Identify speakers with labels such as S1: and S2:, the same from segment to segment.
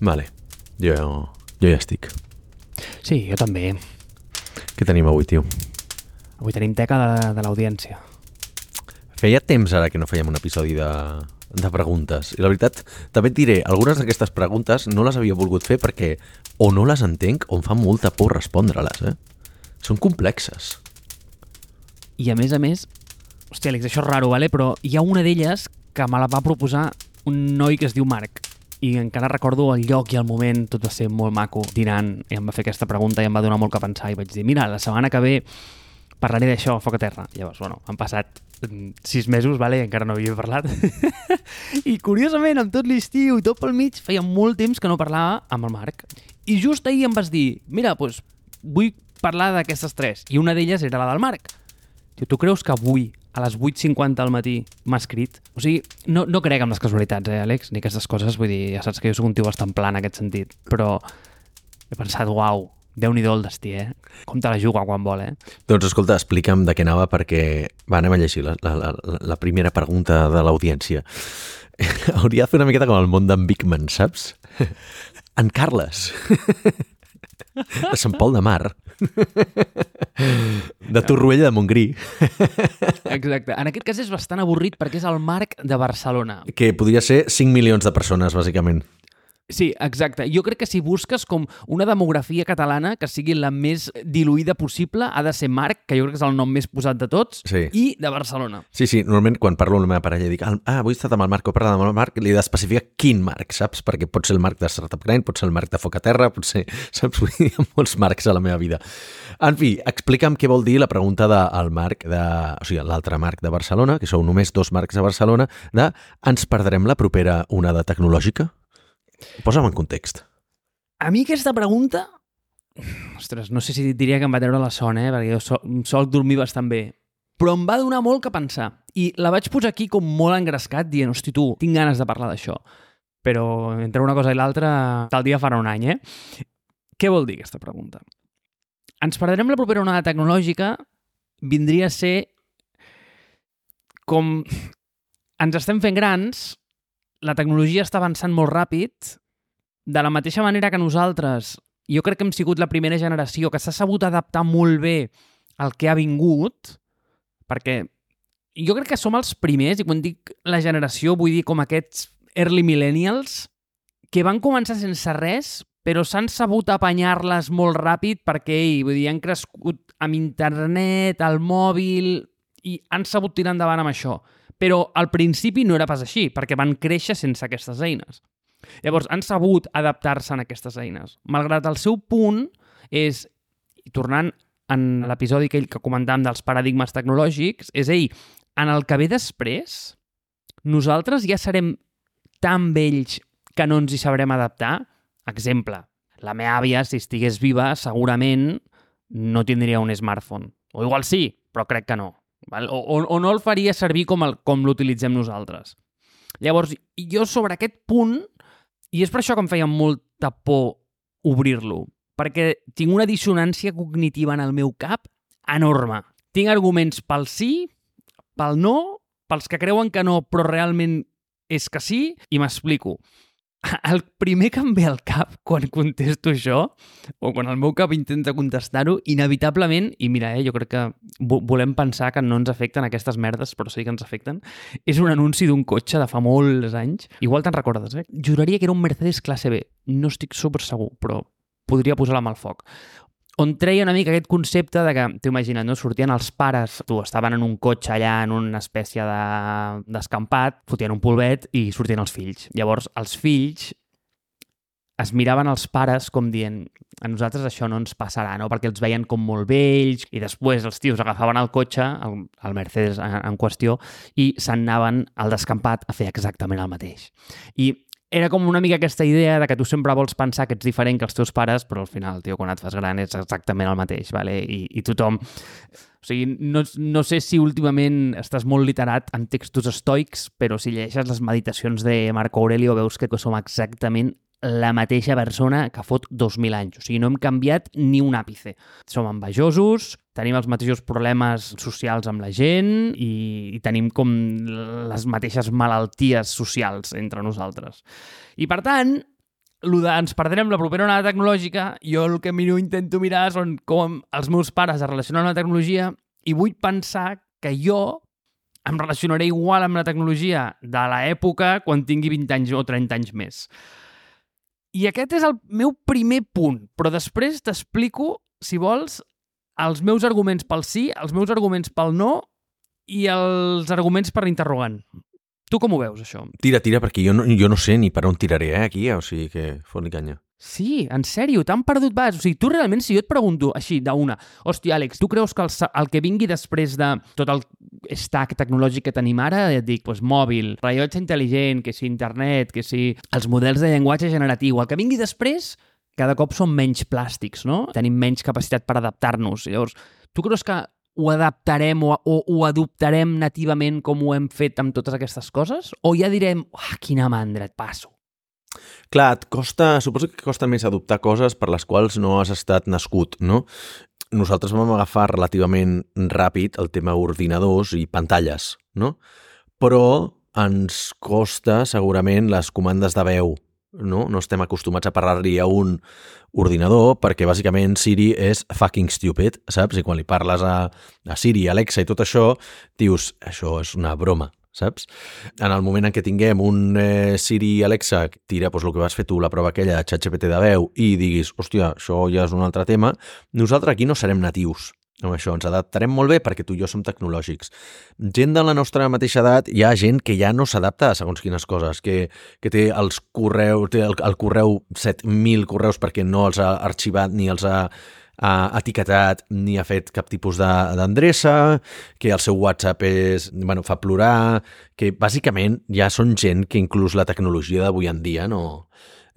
S1: Vale, jo, jo ja estic.
S2: Sí, jo també.
S1: Què tenim avui, tio?
S2: Avui tenim teca de, de l'audiència.
S1: Feia temps ara que no fèiem un episodi de, de preguntes. I la veritat, també et diré, algunes d'aquestes preguntes no les havia volgut fer perquè o no les entenc o em fa molta por respondre-les, eh? Són complexes.
S2: I a més a més, hòstia, Àlex, això és raro, vale? però hi ha una d'elles que me la va proposar un noi que es diu Marc i encara recordo el lloc i el moment, tot va ser molt maco, dinant, i em va fer aquesta pregunta i em va donar molt que pensar, i vaig dir, mira, la setmana que ve parlaré d'això a foc a terra. Llavors, bueno, han passat mm, sis mesos, vale? encara no havia parlat. I curiosament, amb tot l'estiu i tot pel mig, feia molt temps que no parlava amb el Marc. I just ahir em vas dir, mira, doncs, vull parlar d'aquestes tres. I una d'elles era la del Marc. Tio, tu creus que avui, a les 8.50 al matí, m'ha escrit? O sigui, no, no crec en les casualitats, eh, Àlex? Ni aquestes coses, vull dir, ja saps que jo sóc un tio bastant en aquest sentit. Però he pensat, uau, déu nhi el destí, eh? Com te la juga quan vol, eh?
S1: Doncs escolta, explica'm de què anava perquè... Va, anem a llegir la, la, la, la primera pregunta de l'audiència. Hauria de fer una miqueta com el món d'en Bigman, saps? En Carles. De Sant Pol de Mar. De Torroella de Montgrí.
S2: Exacte. En aquest cas és bastant avorrit perquè és el Marc de Barcelona.
S1: Que podria ser 5 milions de persones, bàsicament.
S2: Sí, exacte. Jo crec que si busques com una demografia catalana que sigui la més diluïda possible, ha de ser Marc, que jo crec que és el nom més posat de tots,
S1: Sí.
S2: i de Barcelona.
S1: Sí, sí, normalment quan parlo amb la meva parella dic ah, avui he estat amb el Marc o he parlat amb el Marc, li he d'especificar quin Marc, saps? Perquè pot ser el Marc de Startup Grind, pot ser el Marc de Foc a Terra, pot ser, saps? Vull dir, hi ha molts Marcs a la meva vida. En fi, explica'm què vol dir la pregunta del Marc, de, o sigui, l'altre Marc de Barcelona, que sou només dos Marcs de Barcelona, de ens perdrem la propera onada tecnològica? Posa'm en context.
S2: A mi aquesta pregunta... Ostres, no sé si diria que em va treure la son, eh? perquè jo sol, sol dormir bastant bé. Però em va donar molt que pensar. I la vaig posar aquí com molt engrescat, dient, hosti, tu, tinc ganes de parlar d'això. Però entre una cosa i l'altra, tal dia farà un any, eh? Què vol dir aquesta pregunta? Ens perdrem la propera onada tecnològica vindria a ser com ens estem fent grans, la tecnologia està avançant molt ràpid, de la mateixa manera que nosaltres, jo crec que hem sigut la primera generació que s'ha sabut adaptar molt bé al que ha vingut, perquè jo crec que som els primers, i quan dic la generació vull dir com aquests early millennials, que van començar sense res, però s'han sabut apanyar-les molt ràpid perquè, ei, vull dir, han crescut amb internet, al mòbil, i han sabut tirar endavant amb això. Però al principi no era pas així, perquè van créixer sense aquestes eines. Llavors, han sabut adaptar-se a aquestes eines. Malgrat el seu punt és, tornant en l'episodi aquell que comentàvem dels paradigmes tecnològics, és, ei, en el que ve després, nosaltres ja serem tan vells que no ens hi sabrem adaptar? Exemple, la meva àvia, si estigués viva, segurament no tindria un smartphone. O igual sí, però crec que no. Val? O, o, o no el faria servir com, el, com l'utilitzem nosaltres. Llavors, jo sobre aquest punt, i és per això que em feia molta por obrir-lo, perquè tinc una dissonància cognitiva en el meu cap enorme. Tinc arguments pel sí, pel no, pels que creuen que no, però realment és que sí, i m'explico. El primer que em ve al cap quan contesto això, o quan el meu cap intenta contestar-ho, inevitablement, i mira, eh, jo crec que vo volem pensar que no ens afecten aquestes merdes, però sí que ens afecten, és un anunci d'un cotxe de fa molts anys. Igual te'n recordes, eh? Juraria que era un Mercedes classe B. No estic super segur, però podria posar la mà al foc on treia una mica aquest concepte de que, t'ho imagina't, no? sortien els pares, tu, estaven en un cotxe allà en una espècie d'escampat, de, fotien un polvet i sortien els fills. Llavors, els fills es miraven els pares com dient a nosaltres això no ens passarà, no? perquè els veien com molt vells i després els tios agafaven el cotxe, el, el Mercedes en, en qüestió, i se'n anaven al descampat a fer exactament el mateix. I era com una mica aquesta idea de que tu sempre vols pensar que ets diferent que els teus pares, però al final, tio, quan et fas gran ets exactament el mateix, vale? I, i tothom... O sigui, no, no sé si últimament estàs molt literat en textos estoics, però si llegeixes les meditacions de Marco Aurelio veus que som exactament la mateixa persona que fot 2.000 anys. O sigui, no hem canviat ni un àpice. Som envejosos, tenim els mateixos problemes socials amb la gent i, i tenim com les mateixes malalties socials entre nosaltres. I per tant, el de ens perdrem la propera onada tecnològica, jo el que miro intento mirar són com els meus pares es relacionen amb la tecnologia i vull pensar que jo em relacionaré igual amb la tecnologia de l'època quan tingui 20 anys o 30 anys més. I aquest és el meu primer punt, però després t'explico, si vols, els meus arguments pel sí, els meus arguments pel no i els arguments per l'interrogant. Tu com ho veus, això?
S1: Tira, tira, perquè jo no, jo no sé ni per on tiraré, eh, aquí, o sigui que fot-li canya.
S2: Sí, en sèrio, t'han perdut vas. O sigui, tu realment, si jo et pregunto així, d'una, hòstia, Àlex, tu creus que el, el que vingui després de tot el stack tecnològic que tenim ara, et dic, doncs, mòbil, rellotge intel·ligent, que si internet, que si els models de llenguatge generatiu, el que vingui després, cada cop són menys plàstics, no? Tenim menys capacitat per adaptar-nos. Llavors, tu creus que ho adaptarem o, o ho adoptarem nativament com ho hem fet amb totes aquestes coses? O ja direm, ah, quina mandra, et passo?
S1: Clar, et costa, suposo que costa més adoptar coses per les quals no has estat nascut, no? Nosaltres vam agafar relativament ràpid el tema ordinadors i pantalles, no? Però ens costa segurament les comandes de veu, no? No estem acostumats a parlar-li a un ordinador perquè bàsicament Siri és fucking stupid, saps? I quan li parles a, a Siri, Alexa i tot això, dius, això és una broma, saps? En el moment en què tinguem un eh, Siri Alexa, tira doncs, el que vas fer tu, la prova aquella de ChatGPT de veu, i diguis, hòstia, això ja és un altre tema, nosaltres aquí no serem natius amb això, ens adaptarem molt bé perquè tu i jo som tecnològics. Gent de la nostra mateixa edat, hi ha gent que ja no s'adapta a segons quines coses, que, que té els correus, té el, el correu 7.000 correus perquè no els ha arxivat ni els ha ha etiquetat ni ha fet cap tipus d'endreça, que el seu WhatsApp és, bueno, fa plorar, que bàsicament ja són gent que inclús la tecnologia d'avui en dia no,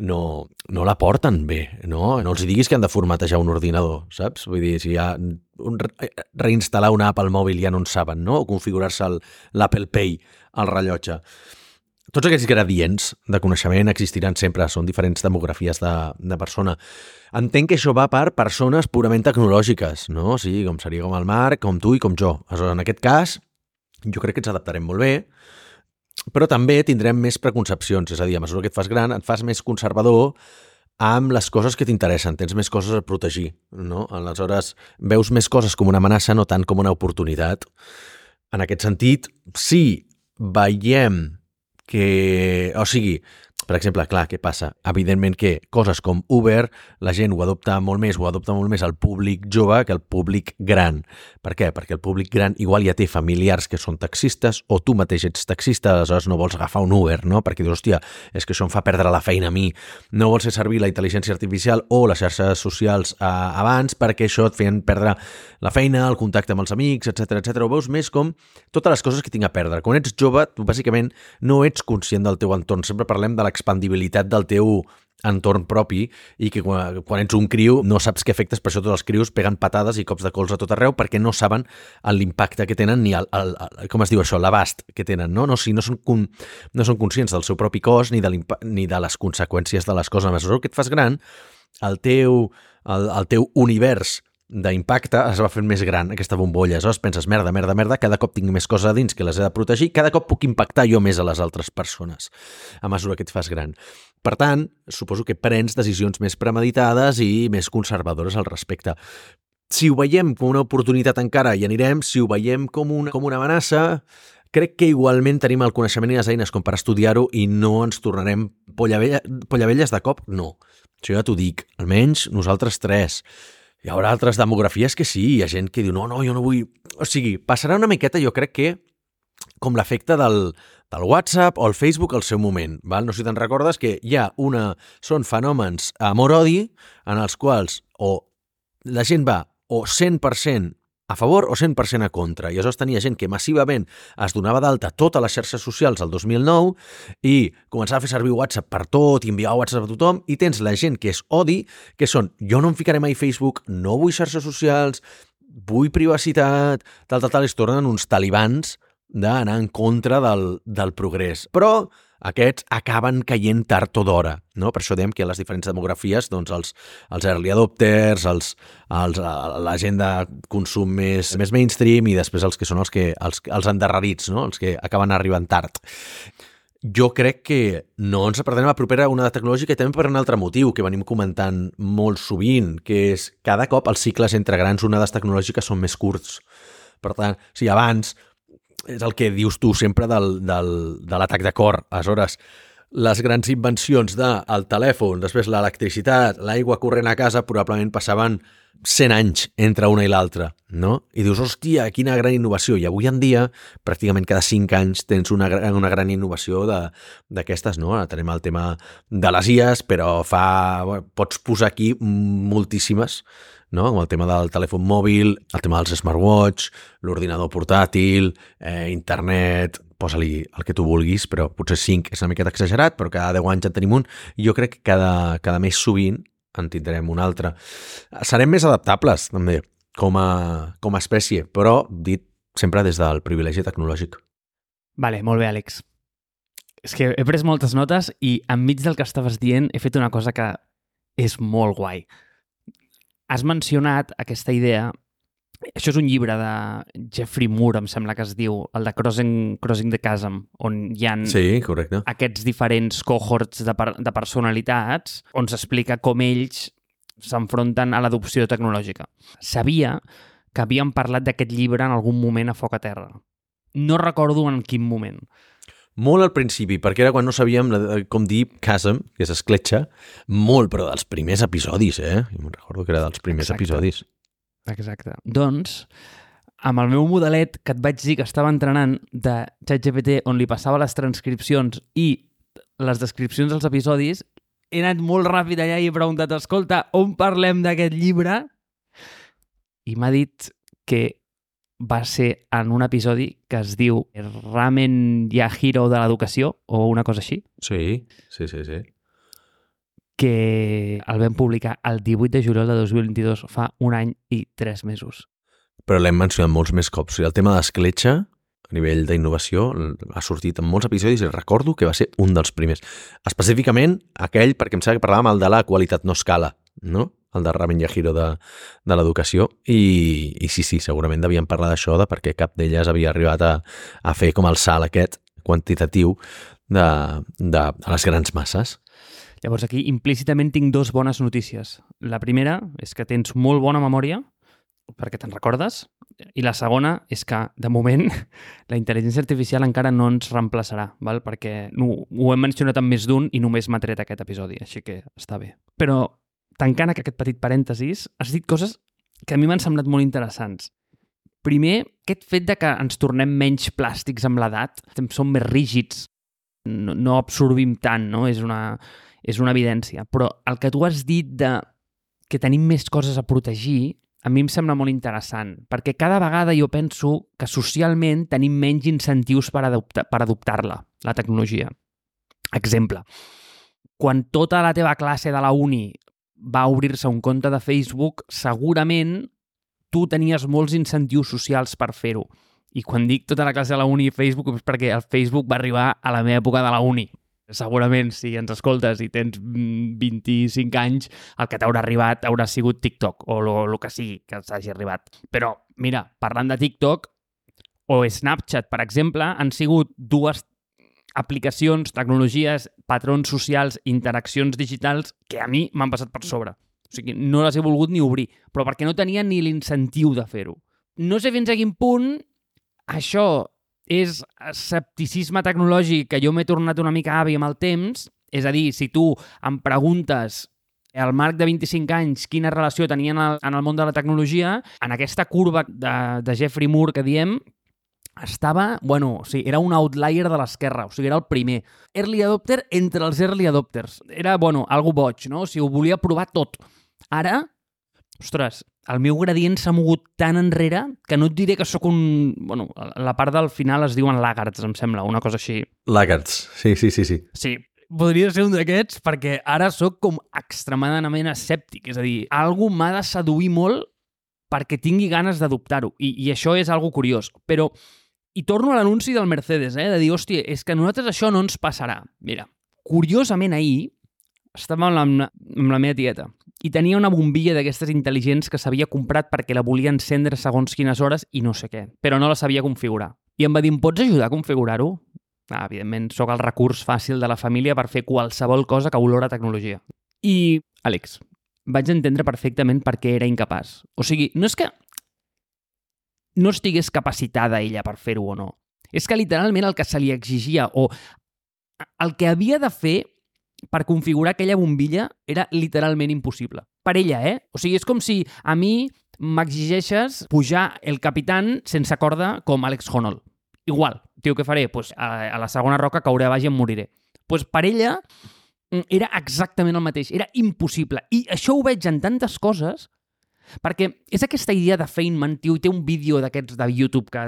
S1: no, no la porten bé, no? No els diguis que han de formatejar un ordinador, saps? Vull dir, si ha un, reinstal·lar una app al mòbil ja no en saben, no? O configurar-se l'Apple Pay al rellotge. Tots aquests gradients de coneixement existiran sempre, són diferents demografies de, de persona. Entenc que això va per persones purament tecnològiques, no? O sigui, com seria com el Marc, com tu i com jo. Aleshores, en aquest cas, jo crec que ens adaptarem molt bé, però també tindrem més preconcepcions, és a dir, a mesura que et fas gran, et fas més conservador amb les coses que t'interessen, tens més coses a protegir, no? Aleshores, veus més coses com una amenaça, no tant com una oportunitat. En aquest sentit, si veiem que... O sigui, per exemple, clar, què passa? Evidentment que coses com Uber, la gent ho adopta molt més, ho adopta molt més el públic jove que el públic gran. Per què? Perquè el públic gran igual ja té familiars que són taxistes o tu mateix ets taxista, aleshores no vols agafar un Uber, no? Perquè dius, hòstia, és que això em fa perdre la feina a mi. No vols fer servir la intel·ligència artificial o les xarxes socials eh, abans perquè això et feien perdre la feina, el contacte amb els amics, etc etc. Ho veus més com totes les coses que tinc a perdre. Quan ets jove, tu bàsicament no ets conscient del teu entorn. Sempre parlem de l'expandibilitat del teu entorn propi i que quan, quan ets un criu no saps què efectes, per això tots els crius peguen patades i cops de cols a tot arreu perquè no saben l'impacte que tenen ni el, el, el, com es diu això, l'abast que tenen, no? No, si no, són, no són conscients del seu propi cos ni de, ni de les conseqüències de les coses. A mesura que et fas gran, el teu, el, el teu univers d'impacte es va fent més gran, aquesta bombolla. Aleshores penses, merda, merda, merda, cada cop tinc més coses a dins que les he de protegir, cada cop puc impactar jo més a les altres persones a mesura que et fas gran. Per tant, suposo que prens decisions més premeditades i més conservadores al respecte. Si ho veiem com una oportunitat encara hi anirem, si ho veiem com una, com una amenaça, crec que igualment tenim el coneixement i les eines com per estudiar-ho i no ens tornarem pollavelles de cop, no. Això ja t'ho dic, almenys nosaltres tres. Hi haurà altres demografies que sí, hi ha gent que diu no, no, jo no vull... O sigui, passarà una miqueta, jo crec que, com l'efecte del, del WhatsApp o el Facebook al seu moment. Val? No sé si te'n recordes que hi ha una... Són fenòmens amor-odi en els quals o la gent va o 100% a favor o 100% a contra. I aleshores tenia gent que massivament es donava d'alta totes les xarxes socials al 2009 i començava a fer servir WhatsApp per tot i enviar WhatsApp a tothom i tens la gent que és odi, que són jo no em ficaré mai Facebook, no vull xarxes socials, vull privacitat, tal, tal, tal, es tornen uns talibans d'anar en contra del, del progrés. Però aquests acaben caient tard o d'hora. No? Per això dèiem que les diferents demografies, doncs els, els early adopters, els, els, la gent de consum més, més mainstream i després els que són els, que, els, els endarrerits, no? els que acaben arribant tard. Jo crec que no ens apartarem a propera una de tecnològica i també per un altre motiu que venim comentant molt sovint, que és cada cop els cicles entre grans onades tecnològiques són més curts. Per tant, si abans és el que dius tu sempre del, del, de l'atac de cor. Aleshores, les grans invencions del de telèfon, després l'electricitat, l'aigua corrent a casa, probablement passaven 100 anys entre una i l'altra, no? I dius, hòstia, quina gran innovació. I avui en dia, pràcticament cada 5 anys tens una, una gran innovació d'aquestes, no? Ara tenim el tema de les IAs, però fa... Bueno, pots posar aquí moltíssimes no? com el tema del telèfon mòbil, el tema dels smartwatch, l'ordinador portàtil, eh, internet, posa-li el que tu vulguis, però potser 5 és una miqueta exagerat, però cada 10 anys en tenim un, jo crec que cada, cada més sovint en tindrem un altre. Serem més adaptables, també, com a, com a espècie, però dit sempre des del privilegi tecnològic.
S2: Vale, molt bé, Àlex. És que he pres moltes notes i enmig del que estaves dient he fet una cosa que és molt guai has mencionat aquesta idea això és un llibre de Jeffrey Moore, em sembla que es diu, el de Crossing, Crossing the Chasm, on hi ha
S1: sí, correcte.
S2: aquests diferents cohorts de, per, de personalitats on s'explica com ells s'enfronten a l'adopció tecnològica. Sabia que havíem parlat d'aquest llibre en algun moment a Foc a Terra. No recordo en quin moment.
S1: Molt al principi, perquè era quan no sabíem com dir chasm, que és escletxa, molt, però dels primers episodis, eh? Jo me'n recordo que era dels primers Exacte. episodis.
S2: Exacte. Doncs, amb el meu modelet que et vaig dir que estava entrenant de ChatGPT on li passava les transcripcions i les descripcions dels episodis, he anat molt ràpid allà i he preguntat, escolta, on parlem d'aquest llibre? I m'ha dit que va ser en un episodi que es diu Ramen Yahiro de l'educació, o una cosa així.
S1: Sí, sí, sí, sí.
S2: Que el vam publicar el 18 de juliol de 2022, fa un any i tres mesos.
S1: Però l'hem mencionat molts més cops. El tema d'escletxa, a nivell d'innovació, ha sortit en molts episodis i recordo que va ser un dels primers. Específicament aquell, perquè em sembla que parlàvem el de la qualitat no escala, no? El de Ramen Yahiro de, de l'educació i, i sí, sí, segurament devien parlar d'això de perquè cap d'elles havia arribat a, a fer com el salt aquest quantitatiu de, de, de les grans masses.
S2: Llavors aquí implícitament tinc dos bones notícies. La primera és que tens molt bona memòria perquè te'n recordes i la segona és que, de moment, la intel·ligència artificial encara no ens reemplaçarà, val? perquè no, ho hem mencionat en més d'un i només m'ha tret aquest episodi, així que està bé. Però tancant aquest petit parèntesis, has dit coses que a mi m'han semblat molt interessants. Primer, aquest fet de que ens tornem menys plàstics amb l'edat, som més rígids, no, no absorbim tant, no? És una, és una evidència. Però el que tu has dit de que tenim més coses a protegir, a mi em sembla molt interessant, perquè cada vegada jo penso que socialment tenim menys incentius per, adoptar, per adoptar-la, la tecnologia. Exemple, quan tota la teva classe de la uni va obrir-se un compte de Facebook, segurament tu tenies molts incentius socials per fer-ho. I quan dic tota la classe de la uni i Facebook és perquè el Facebook va arribar a la meva època de la uni. Segurament, si ens escoltes i tens 25 mm, anys, el que t'haurà arribat haurà sigut TikTok o el que sigui que t'hagi arribat. Però, mira, parlant de TikTok o Snapchat, per exemple, han sigut dues aplicacions, tecnologies, patrons socials, interaccions digitals que a mi m'han passat per sobre. O sigui, no les he volgut ni obrir, però perquè no tenia ni l'incentiu de fer-ho. No sé fins a quin punt això és escepticisme tecnològic que jo m'he tornat una mica avi amb el temps, és a dir, si tu em preguntes al Marc de 25 anys quina relació tenien en el món de la tecnologia, en aquesta curva de, de Jeffrey Moore que diem, estava, bueno, o sigui, era un outlier de l'esquerra, o sigui, era el primer. Early adopter entre els early adopters. Era, bueno, algo boig, no? O sigui, ho volia provar tot. Ara, ostres, el meu gradient s'ha mogut tan enrere que no et diré que sóc un... Bueno, la part del final es diuen lagarts, em sembla, una cosa així.
S1: Lagarts, sí, sí, sí. Sí,
S2: sí podria ser un d'aquests perquè ara sóc com extremadament escèptic. És a dir, algú m'ha de seduir molt perquè tingui ganes d'adoptar-ho. I, I això és algo curiós. Però i torno a l'anunci del Mercedes, eh? de dir, hòstia, és que a nosaltres això no ens passarà. Mira, curiosament ahir estava amb la, amb la meva tieta i tenia una bombilla d'aquestes intel·ligents que s'havia comprat perquè la volia encendre segons quines hores i no sé què, però no la sabia configurar. I em va dir, em pots ajudar a configurar-ho? Ah, evidentment, sóc el recurs fàcil de la família per fer qualsevol cosa que olora tecnologia. I, Àlex, vaig entendre perfectament per què era incapaç. O sigui, no és que no estigués capacitada ella per fer-ho o no. És que literalment el que se li exigia o el que havia de fer per configurar aquella bombilla era literalment impossible. Per ella, eh? O sigui, és com si a mi m'exigeixes pujar el capitán sense corda com Alex Honnold. Igual, tio, què faré? Pues a, a la segona roca cauré a baix i em moriré. Pues per ella mm, era exactament el mateix, era impossible. I això ho veig en tantes coses perquè és aquesta idea de Feynman, tio, i té un vídeo d'aquests de YouTube que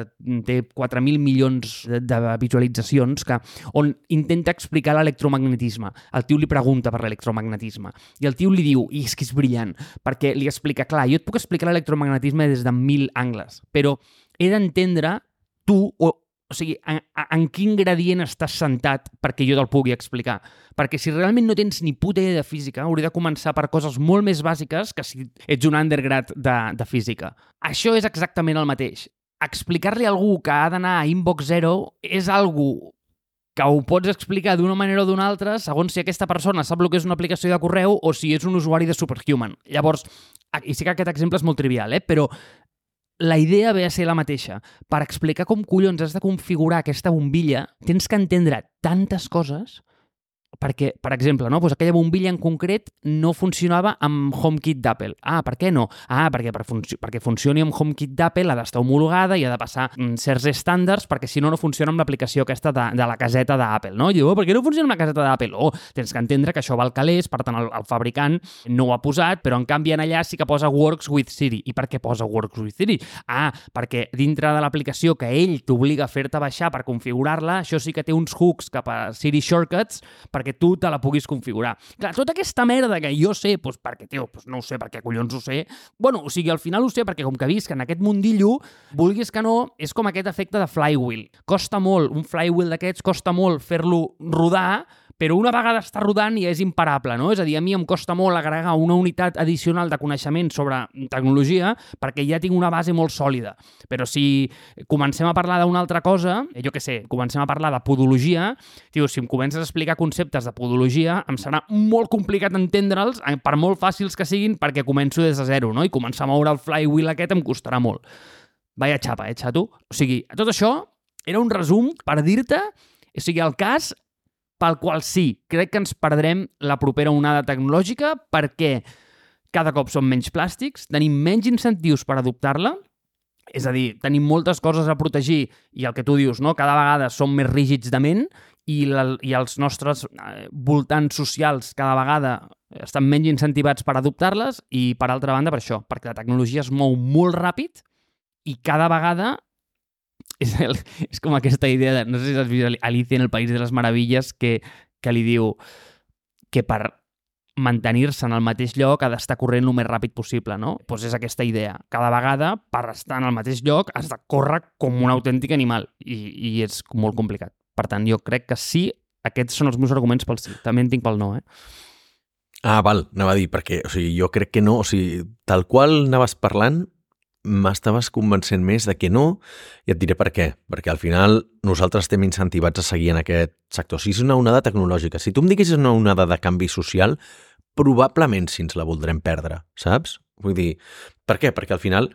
S2: té 4.000 milions de, visualitzacions que, on intenta explicar l'electromagnetisme. El tio li pregunta per l'electromagnetisme i el tio li diu, i és que és brillant, perquè li explica, clar, jo et puc explicar l'electromagnetisme des de mil angles, però he d'entendre tu o o sigui, en, en quin gradient estàs sentat perquè jo te'l pugui explicar. Perquè si realment no tens ni puta idea de física, hauria de començar per coses molt més bàsiques que si ets un undergrad de, de física. Això és exactament el mateix. Explicar-li a algú que ha d'anar a Inbox Zero és algú que ho pots explicar d'una manera o d'una altra segons si aquesta persona sap el que és una aplicació de correu o si és un usuari de Superhuman. Llavors, i sí que aquest exemple és molt trivial, eh? però la idea ve a ser la mateixa. Per explicar com collons has de configurar aquesta bombilla, tens que entendre tantes coses perquè, per exemple, no? pues aquella bombilla en concret no funcionava amb HomeKit d'Apple. Ah, per què no? Ah, perquè per funci perquè funcioni amb HomeKit d'Apple ha d'estar homologada i ha de passar mm, certs estàndards perquè si no, no funciona amb l'aplicació aquesta de, de la caseta d'Apple. No? I diu, oh, per què no funciona amb la caseta d'Apple? Oh, tens que entendre que això val calés, per tant el, el fabricant no ho ha posat, però en canvi en allà sí que posa Works with Siri. I per què posa Works with Siri? Ah, perquè dintre de l'aplicació que ell t'obliga a fer-te baixar per configurar-la, això sí que té uns hooks cap a Siri Shortcuts perquè tu te la puguis configurar. Clar, tota aquesta merda que jo sé, doncs perquè, tio, doncs no ho sé, perquè collons ho sé, bueno, o sigui, al final ho sé perquè com que visc en aquest mundillo, vulguis que no, és com aquest efecte de flywheel. Costa molt, un flywheel d'aquests costa molt fer-lo rodar, però una vegada està rodant ja és imparable, no? És a dir, a mi em costa molt agregar una unitat addicional de coneixement sobre tecnologia perquè ja tinc una base molt sòlida. Però si comencem a parlar d'una altra cosa, jo que sé, comencem a parlar de podologia, tio, si em comences a explicar conceptes de podologia, em serà molt complicat entendre'ls, eh, per molt fàcils que siguin, perquè començo des de zero, no? I començar a moure el flywheel aquest em costarà molt. Vaya xapa, eh, xato? O sigui, tot això era un resum per dir-te o sigui, el cas pel qual sí, crec que ens perdrem la propera onada tecnològica perquè cada cop són menys plàstics, tenim menys incentius per adoptar-la, és a dir, tenim moltes coses a protegir i el que tu dius, no? cada vegada som més rígids de ment i, la, i els nostres eh, voltants socials cada vegada estan menys incentivats per adoptar-les i, per altra banda, per això, perquè la tecnologia es mou molt ràpid i cada vegada és, el, és com aquesta idea de, no sé si has vist Alicia en el País de les Meravilles, que, que li diu que per mantenir-se en el mateix lloc ha d'estar corrent el més ràpid possible, no? Doncs pues és aquesta idea. Cada vegada, per estar en el mateix lloc, has de córrer com un autèntic animal i, i és molt complicat. Per tant, jo crec que sí, aquests són els meus arguments pel sí. També en tinc pel no, eh?
S1: Ah, val, anava a dir, perquè o sigui, jo crec que no, o sigui, tal qual anaves parlant, m'estaves convencent més de que no, i et diré per què. Perquè al final nosaltres estem incentivats a seguir en aquest sector. Si és una onada tecnològica, si tu em diguessis una onada de canvi social, probablement si ens la voldrem perdre, saps? Vull dir, per què? Perquè al final,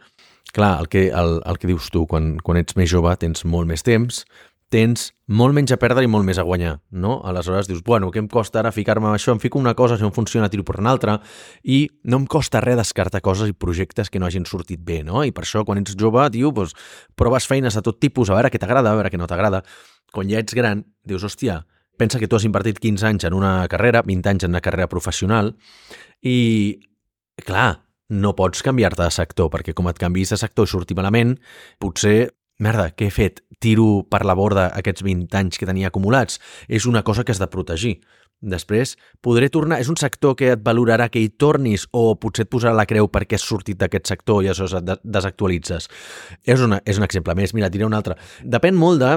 S1: clar, el que, el, el que dius tu, quan, quan ets més jove tens molt més temps, tens molt menys a perdre i molt més a guanyar, no? Aleshores dius, bueno, què em costa ara ficar-me això? Em fico una cosa, si no funciona, tiro per una altra, i no em costa res descartar coses i projectes que no hagin sortit bé, no? I per això, quan ets jove, tio, doncs, proves feines de tot tipus, a veure què t'agrada, a veure què no t'agrada. Quan ja ets gran, dius, hòstia, pensa que tu has invertit 15 anys en una carrera, 20 anys en una carrera professional, i, clar, no pots canviar-te de sector, perquè com et canvis de sector i surti malament, potser merda, què he fet? Tiro per la borda aquests 20 anys que tenia acumulats. És una cosa que has de protegir. Després, podré tornar... És un sector que et valorarà que hi tornis o potser et posarà la creu perquè has sortit d'aquest sector i aleshores et desactualitzes. És, una, és un exemple més. Mira, diré un altre. Depèn molt de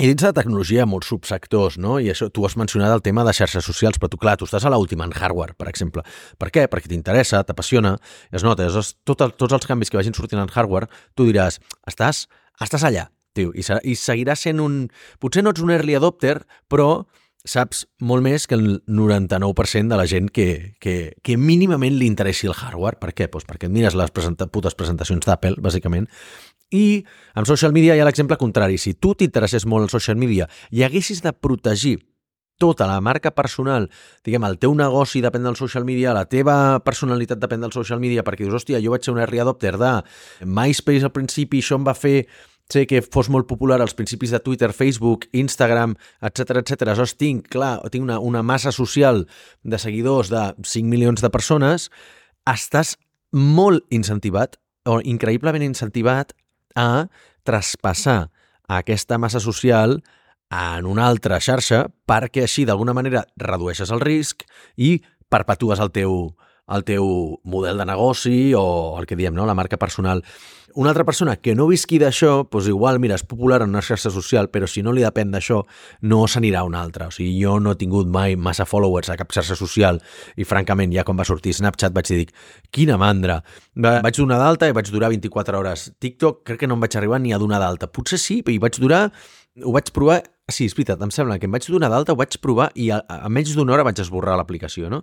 S1: i dins de la tecnologia molts subsectors, no? I això, tu has mencionat el tema de xarxes socials, però tu, clar, tu estàs a l'última en hardware, per exemple. Per què? Perquè t'interessa, t'apassiona, es nota, és, tot el, tots els canvis que vagin sortint en hardware, tu diràs, estàs estàs allà. Tio. I, I seguirà sent un... Potser no ets un early adopter, però saps molt més que el 99% de la gent que, que, que mínimament li interessi el hardware. Per què? Pues perquè et mires les presenta putes presentacions d'Apple, bàsicament, i amb social media hi ha l'exemple contrari. Si tu t'interessés molt el social media i haguessis de protegir tota la marca personal, diguem, el teu negoci depèn del social media, la teva personalitat depèn del social media, perquè dius, hòstia, jo vaig ser un early adopter de MySpace al principi, això em va fer sé que fos molt popular als principis de Twitter, Facebook, Instagram, etc etc. Aleshores tinc, clar, tinc una, una massa social de seguidors de 5 milions de persones, estàs molt incentivat, o increïblement incentivat, a traspassar aquesta massa social en una altra xarxa perquè així d'alguna manera redueixes el risc i perpetues el teu, el teu model de negoci o el que diem, no? la marca personal. Una altra persona que no visqui d'això, doncs igual, mira, és popular en una xarxa social, però si no li depèn d'això, no s'anirà a una altra. O sigui, jo no he tingut mai massa followers a cap xarxa social i, francament, ja quan va sortir Snapchat vaig dir, quina mandra. Va, vaig donar d'alta i vaig durar 24 hores. TikTok crec que no em vaig arribar ni a donar d'alta. Potser sí, però hi vaig durar... Ho vaig provar Sí, és veritat, em sembla que em vaig donar d'alta, ho vaig provar i a, a menys d'una hora vaig esborrar l'aplicació, no?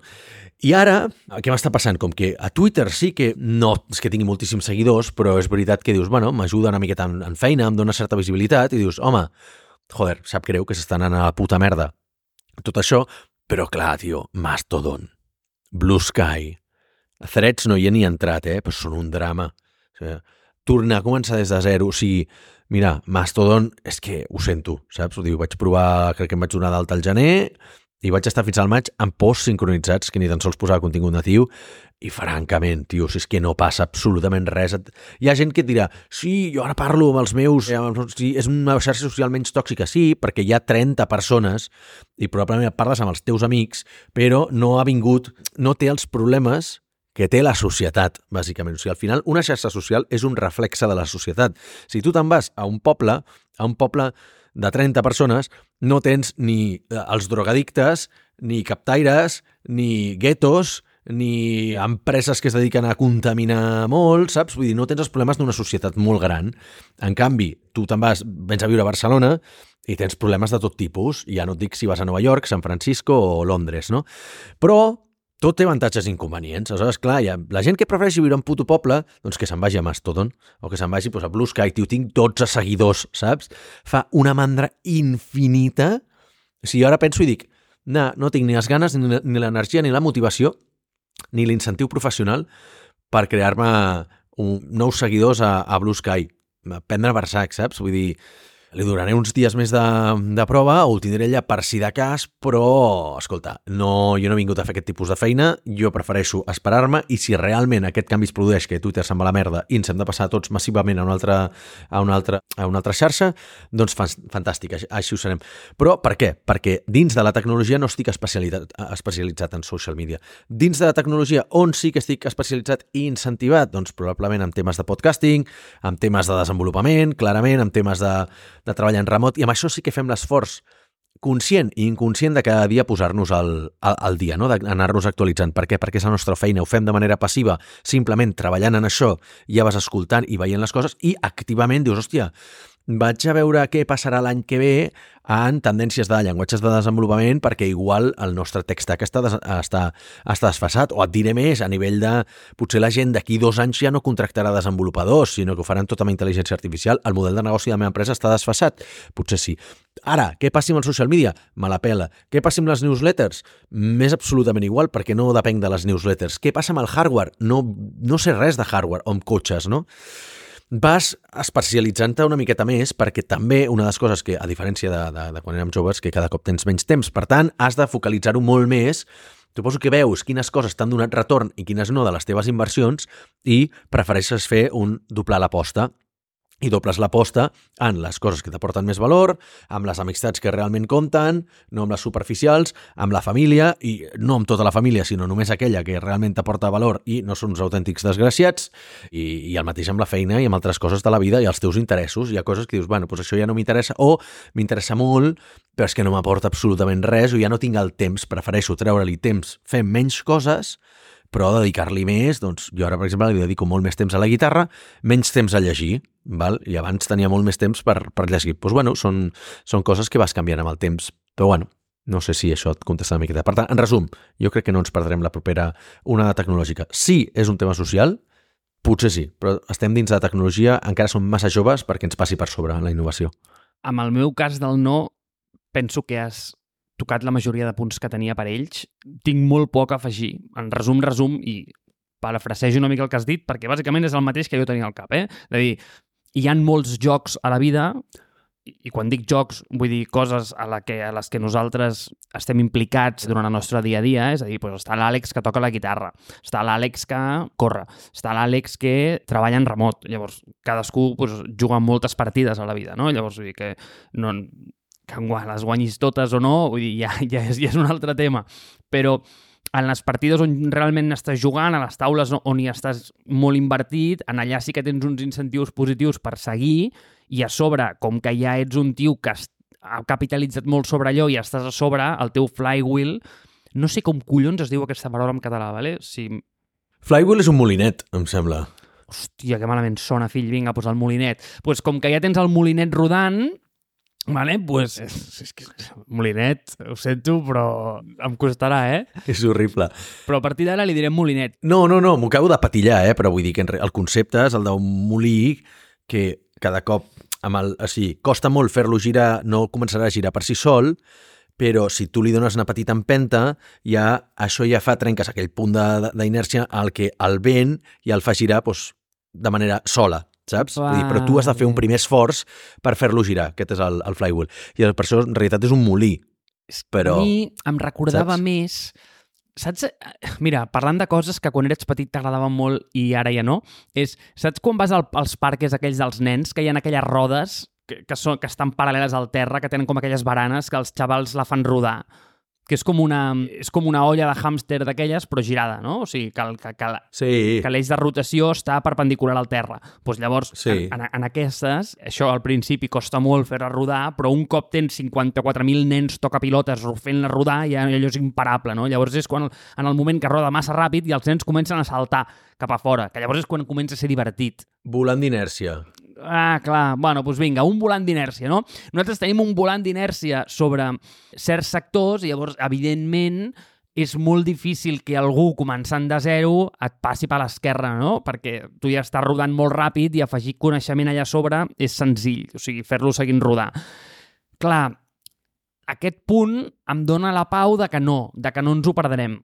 S1: I ara, què m'està passant? Com que a Twitter sí que no és que tingui moltíssims seguidors, però és veritat que dius, bueno, m'ajuda una miqueta en, en feina, em dona certa visibilitat, i dius, home, joder, sap greu que s'estan anant a la puta merda. Tot això, però clar, tio, Mastodon, Blue Sky, Threads no hi he ni entrat, eh, però són un drama. O sigui, tornar a començar des de zero, o sigui, Mira, Mastodon, és que ho sento, saps? Ho diu, vaig provar, crec que em vaig donar d'alta al gener i vaig estar fins al maig amb posts sincronitzats, que ni tan sols posava contingut natiu, i francament, tio, si és que no passa absolutament res. Hi ha gent que et dirà, sí, jo ara parlo amb els meus... Sí, és una xarxa social menys tòxica, sí, perquè hi ha 30 persones i probablement parles amb els teus amics, però no ha vingut, no té els problemes que té la societat, bàsicament. O sigui, al final, una xarxa social és un reflexe de la societat. Si tu te'n vas a un poble, a un poble de 30 persones, no tens ni eh, els drogadictes, ni captaires, ni guetos, ni empreses que es dediquen a contaminar molt, saps? Vull dir, no tens els problemes d'una societat molt gran. En canvi, tu te'n vas, vens a viure a Barcelona i tens problemes de tot tipus. Ja no et dic si vas a Nova York, San Francisco o Londres, no? Però tot té avantatges i inconvenients. Aleshores, clar, ha, la gent que prefereixi viure en puto poble, doncs que se'n vagi a Mastodon, o que se'n vagi doncs, a Blue Sky, tio, tinc 12 seguidors, saps? Fa una mandra infinita. O sigui, ara penso i dic, nah, no tinc ni les ganes, ni, l'energia, ni la motivació, ni l'incentiu professional per crear-me nous seguidors a, a Blue Sky. Prendre Barsac, saps? Vull dir, li donaré uns dies més de, de prova, ho tindré allà per si de cas, però, escolta, no, jo no he vingut a fer aquest tipus de feina, jo prefereixo esperar-me, i si realment aquest canvi es produeix, que Twitter se'n va la merda i ens hem de passar tots massivament a una altra, a una altra, a una altra xarxa, doncs fantàstic, així ho serem. Però per què? Perquè dins de la tecnologia no estic especialitzat, especialitzat en social media. Dins de la tecnologia, on sí que estic especialitzat i incentivat? Doncs probablement en temes de podcasting, en temes de desenvolupament, clarament, en temes de, de treballar en remot, i amb això sí que fem l'esforç conscient i inconscient de cada dia posar-nos al, al, al dia, no? d'anar-nos actualitzant. Per què? Perquè és la nostra feina, ho fem de manera passiva, simplement treballant en això, ja vas escoltant i veient les coses i activament dius, hòstia, vaig a veure què passarà l'any que ve en tendències de llenguatges de desenvolupament perquè igual el nostre text està, està, està desfasat o et diré més, a nivell de potser la gent d'aquí dos anys ja no contractarà desenvolupadors, sinó que ho faran tot amb intel·ligència artificial, el model de negoci de la meva empresa està desfasat, potser sí. Ara, què passi amb el social media? Me la pela. Què passi amb les newsletters? M'és absolutament igual perquè no depenc de les newsletters. Què passa amb el hardware? No, no sé res de hardware o amb cotxes, no? Vas especialitzant-te una miqueta més perquè també una de les coses que, a diferència de, de, de quan érem joves, que cada cop tens menys temps, per tant, has de focalitzar-ho molt més Suposo que veus quines coses t'han donat retorn i quines no de les teves inversions i prefereixes fer un doblar l'aposta i dobles l'aposta en les coses que t'aporten més valor, amb les amistats que realment compten, no amb les superficials, amb la família, i no amb tota la família, sinó només aquella que realment t'aporta valor i no són uns autèntics desgraciats, i, i el mateix amb la feina i amb altres coses de la vida i els teus interessos. Hi ha coses que dius, bueno, doncs això ja no m'interessa, o m'interessa molt, però és que no m'aporta absolutament res, o ja no tinc el temps, prefereixo treure-li temps fent menys coses, però dedicar-li més, doncs jo ara, per exemple, li dedico molt més temps a la guitarra, menys temps a llegir. Val? i abans tenia molt més temps per, per llegir. Doncs pues, bueno, són, són coses que vas canviant amb el temps. Però bueno, no sé si això et contesta una miqueta. Per tant, en resum, jo crec que no ens perdrem la propera onada tecnològica. Sí, és un tema social, potser sí, però estem dins de la tecnologia, encara som massa joves perquè ens passi per sobre la innovació.
S2: Amb el meu cas del no, penso que has tocat la majoria de punts que tenia per ells. Tinc molt poc a afegir. En resum, resum, i parafrasejo una mica el que has dit, perquè bàsicament és el mateix que jo tenia al cap, eh? A dir, hi han molts jocs a la vida i quan dic jocs, vull dir coses a, la que, a les que nosaltres estem implicats durant el nostre dia a dia, és a dir, doncs està l'Àlex que toca la guitarra, està l'Àlex que corre, està l'Àlex que treballa en remot. Llavors, cadascú doncs, juga moltes partides a la vida, no? Llavors, vull dir que no, que les guanyis totes o no, vull dir, ja, ja, és, ja és un altre tema. Però en les partides on realment estàs jugant, a les taules on hi estàs molt invertit, en allà sí que tens uns incentius positius per seguir i a sobre, com que ja ets un tio que ha capitalitzat molt sobre allò i estàs a sobre, el teu flywheel, no sé com collons es diu aquesta paraula en català, vale? Si...
S1: Flywheel és un molinet, em sembla.
S2: Hòstia, que malament sona, fill, vinga, posa el molinet. Doncs pues com que ja tens el molinet rodant, Vale, pues, és, és que, Molinet, ho sento, però em costarà, eh?
S1: És horrible.
S2: Però a partir d'ara li direm Molinet.
S1: No, no, no, m'ho acabo de patillar, eh? Però vull dir que el concepte és el d'un molí que cada cop amb el, o sigui, costa molt fer-lo girar, no començarà a girar per si sol, però si tu li dones una petita empenta, ja, això ja fa trenques aquell punt d'inèrcia al que el vent ja el fa girar doncs, de manera sola, saps? Vull dir, però tu has de fer un primer esforç per fer-lo girar, aquest és el, el flywheel. I per això, en realitat, és un molí. Però,
S2: a mi em recordava
S1: saps?
S2: més saps? Mira, parlant de coses que quan eres petit t'agradaven molt i ara ja no, és, saps quan vas al, als parques aquells dels nens, que hi ha aquelles rodes que, que, són, que estan paral·leles al terra, que tenen com aquelles baranes que els xavals la fan rodar? Que és com una, és com una olla de hàmster d'aquelles, però girada, no? O sigui, que, que, que,
S1: sí.
S2: que l'eix de rotació està perpendicular al terra. Doncs llavors,
S1: sí.
S2: en, en, en aquestes, això al principi costa molt fer-la rodar, però un cop tens 54.000 nens tocapilotes fent-la rodar, ja allò és imparable, no? Llavors és quan, en el moment que roda massa ràpid i els nens comencen a saltar cap a fora, que llavors és quan comença a ser divertit.
S1: Volant d'inèrcia.
S2: Ah, clar. Bueno, doncs vinga, un volant d'inèrcia, no? Nosaltres tenim un volant d'inèrcia sobre certs sectors i llavors, evidentment, és molt difícil que algú començant de zero et passi per l'esquerra, no? Perquè tu ja estàs rodant molt ràpid i afegir coneixement allà sobre és senzill, o sigui, fer-lo seguint rodar. Clar, aquest punt em dona la pau de que no, de que no ens ho perdrem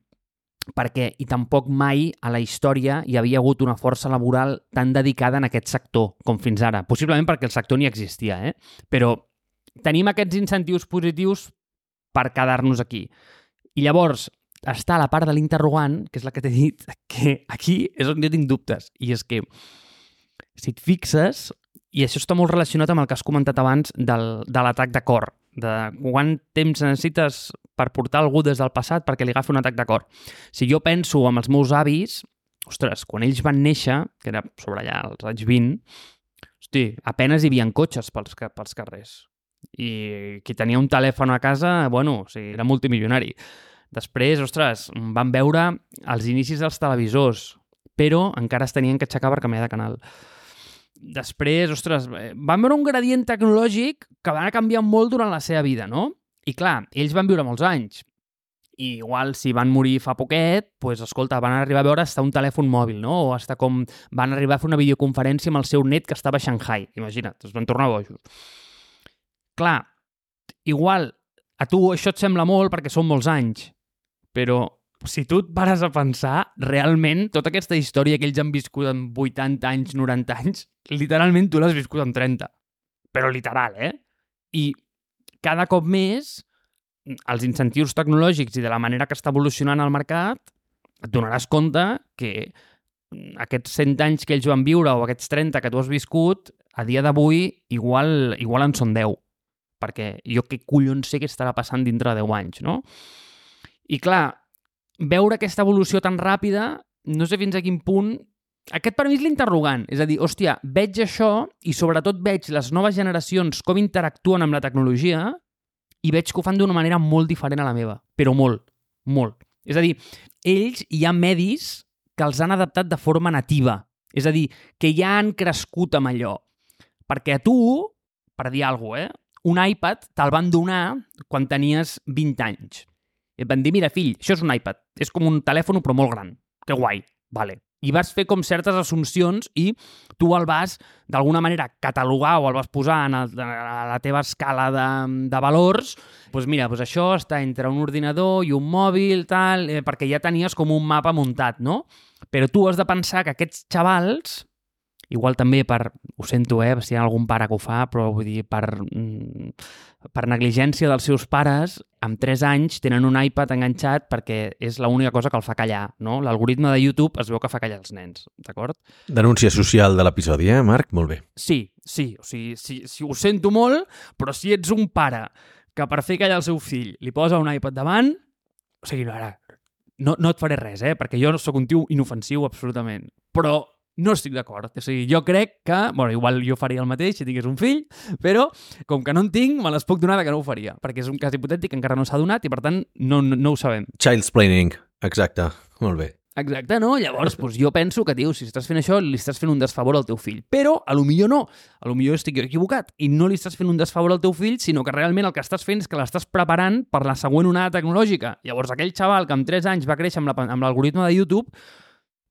S2: perquè i tampoc mai a la història hi havia hagut una força laboral tan dedicada en aquest sector com fins ara. Possiblement perquè el sector ni existia, eh? Però tenim aquests incentius positius per quedar-nos aquí. I llavors està la part de l'interrogant, que és la que t'he dit, que aquí és on jo tinc dubtes. I és que, si et fixes, i això està molt relacionat amb el que has comentat abans del, de l'atac de cor, de quant temps necessites per portar algú des del passat perquè li agafi un atac de cor. Si jo penso amb els meus avis, ostres, quan ells van néixer, que era sobre allà als anys 20, hosti, apenes hi havia cotxes pels, pels carrers. I qui tenia un telèfon a casa, bueno, o sigui, era multimilionari. Després, ostres, van veure els inicis dels televisors, però encara es tenien que aixecar per canviar de canal. Després, ostres, eh, van veure un gradient tecnològic que va anar canviant molt durant la seva vida, no? I clar, ells van viure molts anys. I igual si van morir fa poquet, doncs, escolta, van arribar a veure hasta un telèfon mòbil, no? O hasta com van arribar a fer una videoconferència amb el seu net que estava a Shanghai. Imagina't, es van tornar bojos. Clar, igual a tu això et sembla molt perquè són molts anys, però si tu et pares a pensar, realment, tota aquesta història que ells han viscut en 80 anys, 90 anys, literalment tu l'has viscut en 30. Però literal, eh? I cada cop més els incentius tecnològics i de la manera que està evolucionant el mercat, et donaràs compte que aquests 100 anys que ells van viure o aquests 30 que tu has viscut, a dia d'avui igual, igual en són 10. Perquè jo què collons sé què estarà passant dintre de 10 anys, no? I clar, veure aquesta evolució tan ràpida, no sé fins a quin punt... Aquest per mi és l'interrogant. És a dir, hòstia, veig això i sobretot veig les noves generacions com interactuen amb la tecnologia i veig que ho fan d'una manera molt diferent a la meva. Però molt, molt. És a dir, ells hi ha medis que els han adaptat de forma nativa. És a dir, que ja han crescut amb allò. Perquè a tu, per dir alguna cosa, eh, un iPad te'l van donar quan tenies 20 anys. I et van dir, mira, fill, això és un iPad. És com un telèfon, però molt gran. Que guai. Vale. I vas fer com certes assumpcions i tu el vas, d'alguna manera, catalogar o el vas posar en el, a la teva escala de, de valors. Doncs pues mira, pues això està entre un ordinador i un mòbil, tal, eh, perquè ja tenies com un mapa muntat, no? Però tu has de pensar que aquests xavals Igual també per, ho sento, eh, si hi ha algun pare que ho fa, però vull dir, per, mm, per negligència dels seus pares, amb 3 anys tenen un iPad enganxat perquè és l'única cosa que el fa callar, no? L'algoritme de YouTube es veu que fa callar els nens, d'acord?
S1: Denúncia social de l'episodi, eh, Marc? Molt bé.
S2: Sí, sí, o sigui, sí, sí, ho sento molt, però si ets un pare que per fer callar el seu fill li posa un iPad davant, o sigui, ara, no, no et faré res, eh? perquè jo no sóc un tio inofensiu absolutament, però no estic d'acord. O sigui, jo crec que... Bueno, igual jo faria el mateix si tingués un fill, però com que no en tinc, me les puc donar que no ho faria, perquè és un cas hipotètic que encara no s'ha donat i, per tant, no, no, no ho sabem.
S1: Child's planning, exacte. Molt bé.
S2: Exacte, no? Llavors, doncs, jo penso que, tio, si estàs fent això, li estàs fent un desfavor al teu fill. Però, a lo millor no. A lo millor estic equivocat. I no li estàs fent un desfavor al teu fill, sinó que realment el que estàs fent és que l'estàs preparant per la següent onada tecnològica. Llavors, aquell xaval que amb 3 anys va créixer amb l'algoritme de YouTube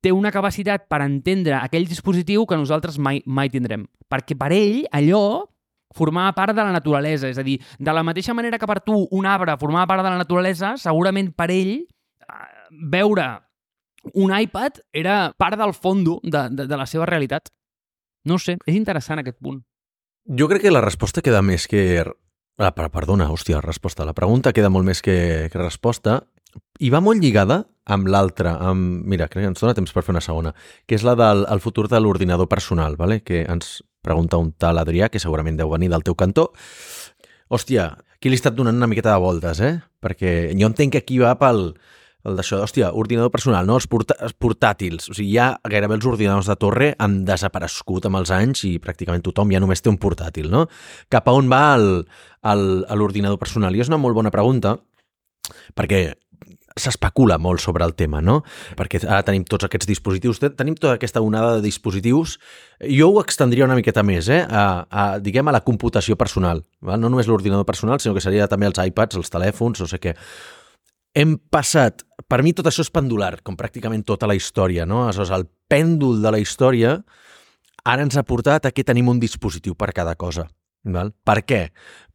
S2: té una capacitat per entendre aquell dispositiu que nosaltres mai, mai tindrem. Perquè per ell, allò formava part de la naturalesa. És a dir, de la mateixa manera que per tu un arbre formava part de la naturalesa, segurament per ell eh, veure un iPad era part del fondo de, de, de la seva realitat. No sé, és interessant aquest punt.
S1: Jo crec que la resposta queda més que... Ah, perdona, hòstia, resposta. La pregunta queda molt més que, que resposta i va molt lligada amb l'altra, amb... Mira, crec que ens dona temps per fer una segona, que és la del el futur de l'ordinador personal, vale? que ens pregunta un tal Adrià, que segurament deu venir del teu cantó. Hòstia, aquí li he estat donant una miqueta de voltes, eh? Perquè jo entenc que aquí va pel, el d'això, hòstia, ordinador personal, no? Els, portà els portàtils. O sigui, ja gairebé els ordinadors de torre han desaparegut amb els anys i pràcticament tothom ja només té un portàtil, no? Cap a on va l'ordinador personal? I és una molt bona pregunta, perquè s'especula molt sobre el tema, no? Perquè ara tenim tots aquests dispositius, tenim tota aquesta onada de dispositius. Jo ho extendria una miqueta més, eh? A, a diguem, a la computació personal. Val? No només l'ordinador personal, sinó que seria també els iPads, els telèfons, no sé què. Hem passat... Per mi tot això és pendular, com pràcticament tota la història, no? Aleshores, el pèndol de la història ara ens ha portat a que tenim un dispositiu per cada cosa. Val? Per què?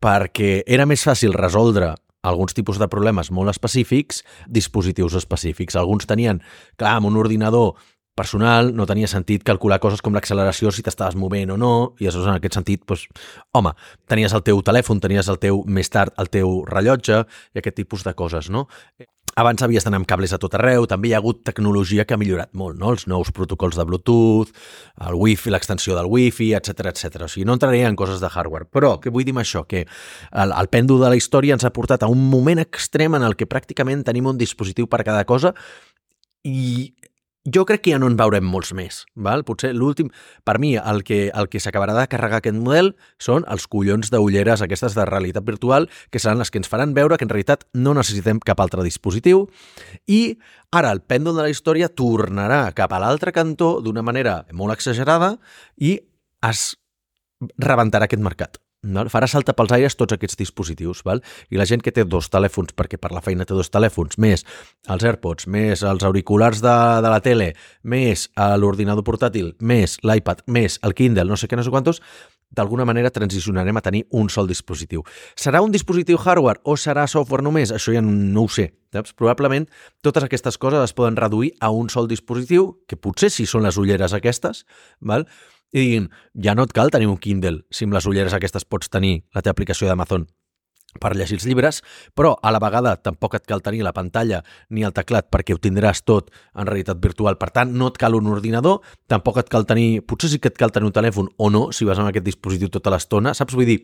S1: Perquè era més fàcil resoldre alguns tipus de problemes molt específics, dispositius específics. Alguns tenien, clar, amb un ordinador personal no tenia sentit calcular coses com l'acceleració si t'estaves movent o no, i aleshores en aquest sentit, doncs, home, tenies el teu telèfon, tenies el teu, més tard, el teu rellotge i aquest tipus de coses, no? Abans havies d'anar amb cables a tot arreu, també hi ha hagut tecnologia que ha millorat molt, no? Els nous protocols de Bluetooth, el Wi-Fi, l'extensió del Wi-Fi, etc etc. O sigui, no entraria en coses de hardware. Però, què vull dir amb això? Que el, el pèndol de la història ens ha portat a un moment extrem en el que pràcticament tenim un dispositiu per cada cosa i jo crec que ja no en veurem molts més. Val? Potser l'últim... Per mi, el que, el que s'acabarà de carregar aquest model són els collons d'ulleres aquestes de realitat virtual, que seran les que ens faran veure que en realitat no necessitem cap altre dispositiu i ara el pèndol de la història tornarà cap a l'altre cantó d'una manera molt exagerada i es rebentarà aquest mercat. No? Farà saltar pels aires tots aquests dispositius. Val? I la gent que té dos telèfons, perquè per la feina té dos telèfons, més els AirPods, més els auriculars de, de la tele, més l'ordinador portàtil, més l'iPad, més el Kindle, no sé què, no sé quantos, d'alguna manera transicionarem a tenir un sol dispositiu. Serà un dispositiu hardware o serà software només? Això ja no ho sé. Saps? Probablement totes aquestes coses es poden reduir a un sol dispositiu, que potser sí són les ulleres aquestes, val? I diguin, ja no et cal tenir un Kindle, si amb les ulleres aquestes pots tenir la teva aplicació d'Amazon per llegir els llibres, però a la vegada tampoc et cal tenir la pantalla ni el teclat perquè ho tindràs tot en realitat virtual. Per tant, no et cal un ordinador, tampoc et cal tenir... Potser sí que et cal tenir un telèfon o no, si vas amb aquest dispositiu tota l'estona. Saps? Vull dir,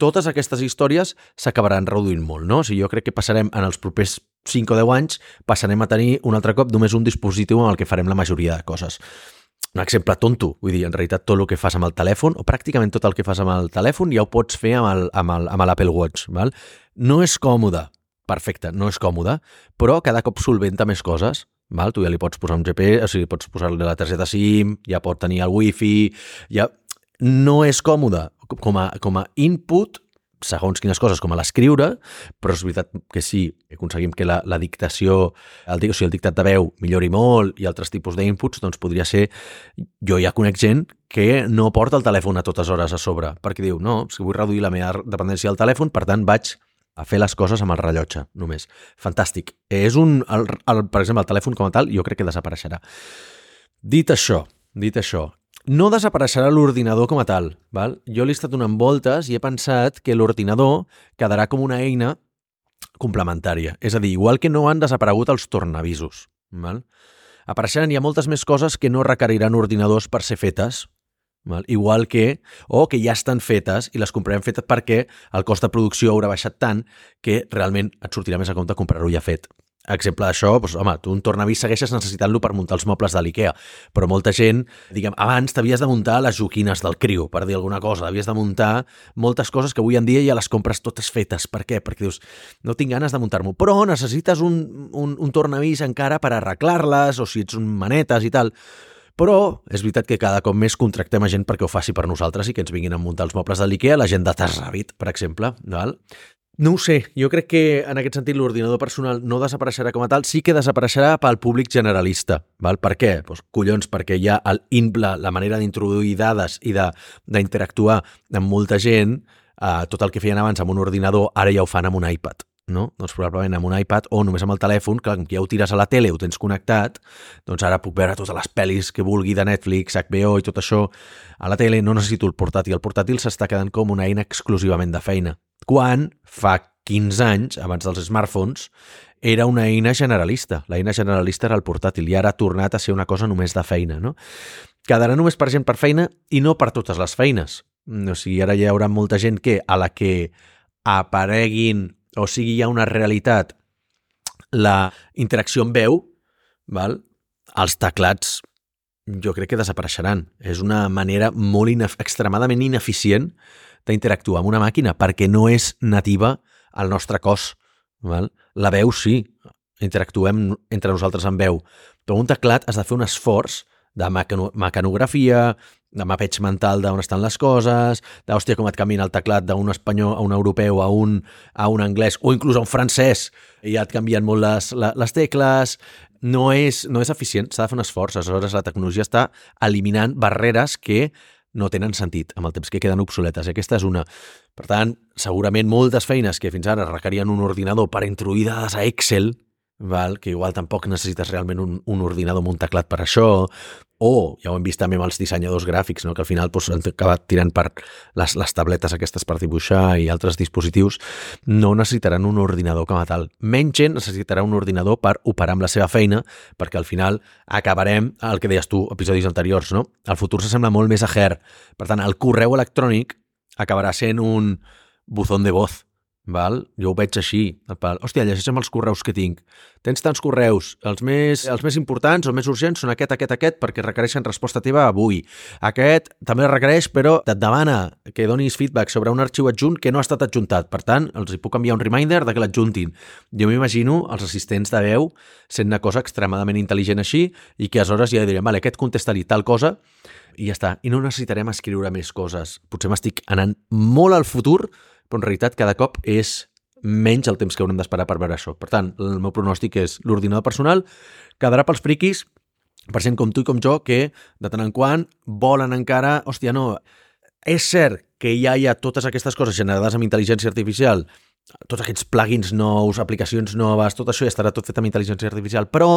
S1: totes aquestes històries s'acabaran reduint molt, no? O sigui, jo crec que passarem en els propers 5 o 10 anys, passarem a tenir un altre cop només un dispositiu amb el que farem la majoria de coses un exemple tonto, vull dir, en realitat tot el que fas amb el telèfon, o pràcticament tot el que fas amb el telèfon, ja ho pots fer amb l'Apple Watch. Val? No és còmode, perfecte, no és còmode, però cada cop solventa més coses. Val? Tu ja li pots posar un GPS, o sigui, pots posar-li la targeta SIM, ja pot tenir el Wi-Fi, ja... no és còmode com a, com a input segons quines coses, com a l'escriure, però és veritat que sí, aconseguim que la, la dictació, el, o sigui, el dictat de veu millori molt i altres tipus d'inputs, doncs podria ser... Jo ja conec gent que no porta el telèfon a totes hores a sobre, perquè diu, no, si vull reduir la meva dependència del telèfon, per tant vaig a fer les coses amb el rellotge, només. Fantàstic. És un, el, el, per exemple, el telèfon com a tal, jo crec que desapareixerà. Dit això, dit això, no desapareixerà l'ordinador com a tal. Val? Jo l'he estat donant voltes i he pensat que l'ordinador quedarà com una eina complementària. És a dir, igual que no han desaparegut els tornavisos. Val? Apareixeran hi ha moltes més coses que no requeriran ordinadors per ser fetes, val? igual que, o que ja estan fetes i les comprarem fetes perquè el cost de producció haurà baixat tant que realment et sortirà més a compte comprar-ho ja fet. Exemple d'això, doncs, home, tu un tornavís segueixes necessitant-lo per muntar els mobles de l'IKEA, però molta gent, diguem, abans t'havies de muntar les joquines del criu, per dir alguna cosa, havies de muntar moltes coses que avui en dia ja les compres totes fetes. Per què? Perquè dius, no tinc ganes de muntar-m'ho, però necessites un, un, un tornavís encara per arreglar-les, o si ets un manetes i tal. Però és veritat que cada cop més contractem a gent perquè ho faci per nosaltres i que ens vinguin a muntar els mobles de l'IKEA, la gent de Tasravit, per exemple. Val? No ho sé, jo crec que en aquest sentit l'ordinador personal no desapareixerà com a tal, sí que desapareixerà pel públic generalista. Val? Per què? Pues, collons, perquè hi ha el imple, la manera d'introduir dades i d'interactuar amb molta gent, eh, tot el que feien abans amb un ordinador, ara ja ho fan amb un iPad. No? Doncs probablement amb un iPad o només amb el telèfon, que ja ho tires a la tele, ho tens connectat, doncs ara puc veure totes les pel·lis que vulgui de Netflix, HBO i tot això a la tele, no necessito el portàtil. El portàtil s'està quedant com una eina exclusivament de feina quan fa 15 anys, abans dels smartphones, era una eina generalista. L'eina generalista era el portàtil i ara ha tornat a ser una cosa només de feina. No? Quedarà només per gent per feina i no per totes les feines. O sigui, ara hi haurà molta gent que a la que apareguin, o sigui, hi ha una realitat, la interacció amb veu, val? els teclats jo crec que desapareixeran. És una manera molt inef extremadament ineficient d'interactuar amb una màquina perquè no és nativa al nostre cos. Val? La veu sí, interactuem entre nosaltres amb veu, però un teclat has de fer un esforç de mecanografia, de mapeig mental d'on estan les coses, d'hòstia com et canvien el teclat d'un espanyol a un europeu, a un, a un anglès o inclús a un francès, i ja et canvien molt les, les tecles, no és, no és eficient, s'ha de fer un esforç. Aleshores, la tecnologia està eliminant barreres que no tenen sentit amb el temps que queden obsoletes. Aquesta és una. Per tant, segurament moltes feines que fins ara requerien un ordinador per introduir dades a Excel, val? que igual tampoc necessites realment un, un ordinador amb un teclat per això, o ja ho hem vist també amb els dissenyadors gràfics, no? que al final doncs, han acabat tirant per les, les tabletes aquestes per dibuixar i altres dispositius, no necessitaran un ordinador com a tal. Menys gent necessitarà un ordinador per operar amb la seva feina, perquè al final acabarem, el que deies tu, episodis anteriors, no? El futur s'assembla molt més a Her. Per tant, el correu electrònic acabarà sent un buzón de voz, Val? Jo ho veig així. Hòstia, llegeixem els correus que tinc. Tens tants correus. Els més, els més importants o més urgents són aquest, aquest, aquest, perquè requereixen resposta teva avui. Aquest també requereix, però et demana que donis feedback sobre un arxiu adjunt que no ha estat adjuntat. Per tant, els hi puc enviar un reminder de que l'adjuntin. Jo m'imagino els assistents de veu sent una cosa extremadament intel·ligent així i que aleshores ja direm, vale, aquest contesta-li tal cosa i ja està. I no necessitarem escriure més coses. Potser m'estic anant molt al futur, però en realitat cada cop és menys el temps que haurem d'esperar per veure això. Per tant, el meu pronòstic és l'ordinador personal quedarà pels friquis, per gent com tu i com jo, que de tant en quant volen encara... Hòstia, no, és cert que ja hi ha totes aquestes coses generades amb intel·ligència artificial, tots aquests plugins nous, aplicacions noves, tot això ja estarà tot fet amb intel·ligència artificial, però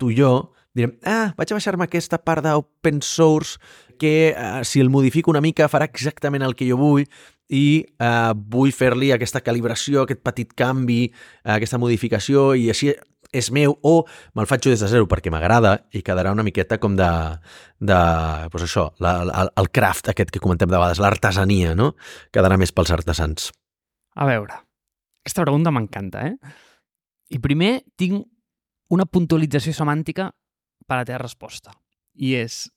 S1: tu i jo direm, ah, vaig a baixar-me aquesta part d'open source que eh, si el modifico una mica farà exactament el que jo vull i eh, vull fer-li aquesta calibració, aquest petit canvi, eh, aquesta modificació i així és meu o me'l faig des de zero perquè m'agrada i quedarà una miqueta com de, de pues això, la, el, el craft aquest que comentem de vegades, l'artesania, no? Quedarà més pels artesans.
S2: A veure, aquesta pregunta m'encanta, eh? I primer tinc una puntualització semàntica per a la teva resposta. I és,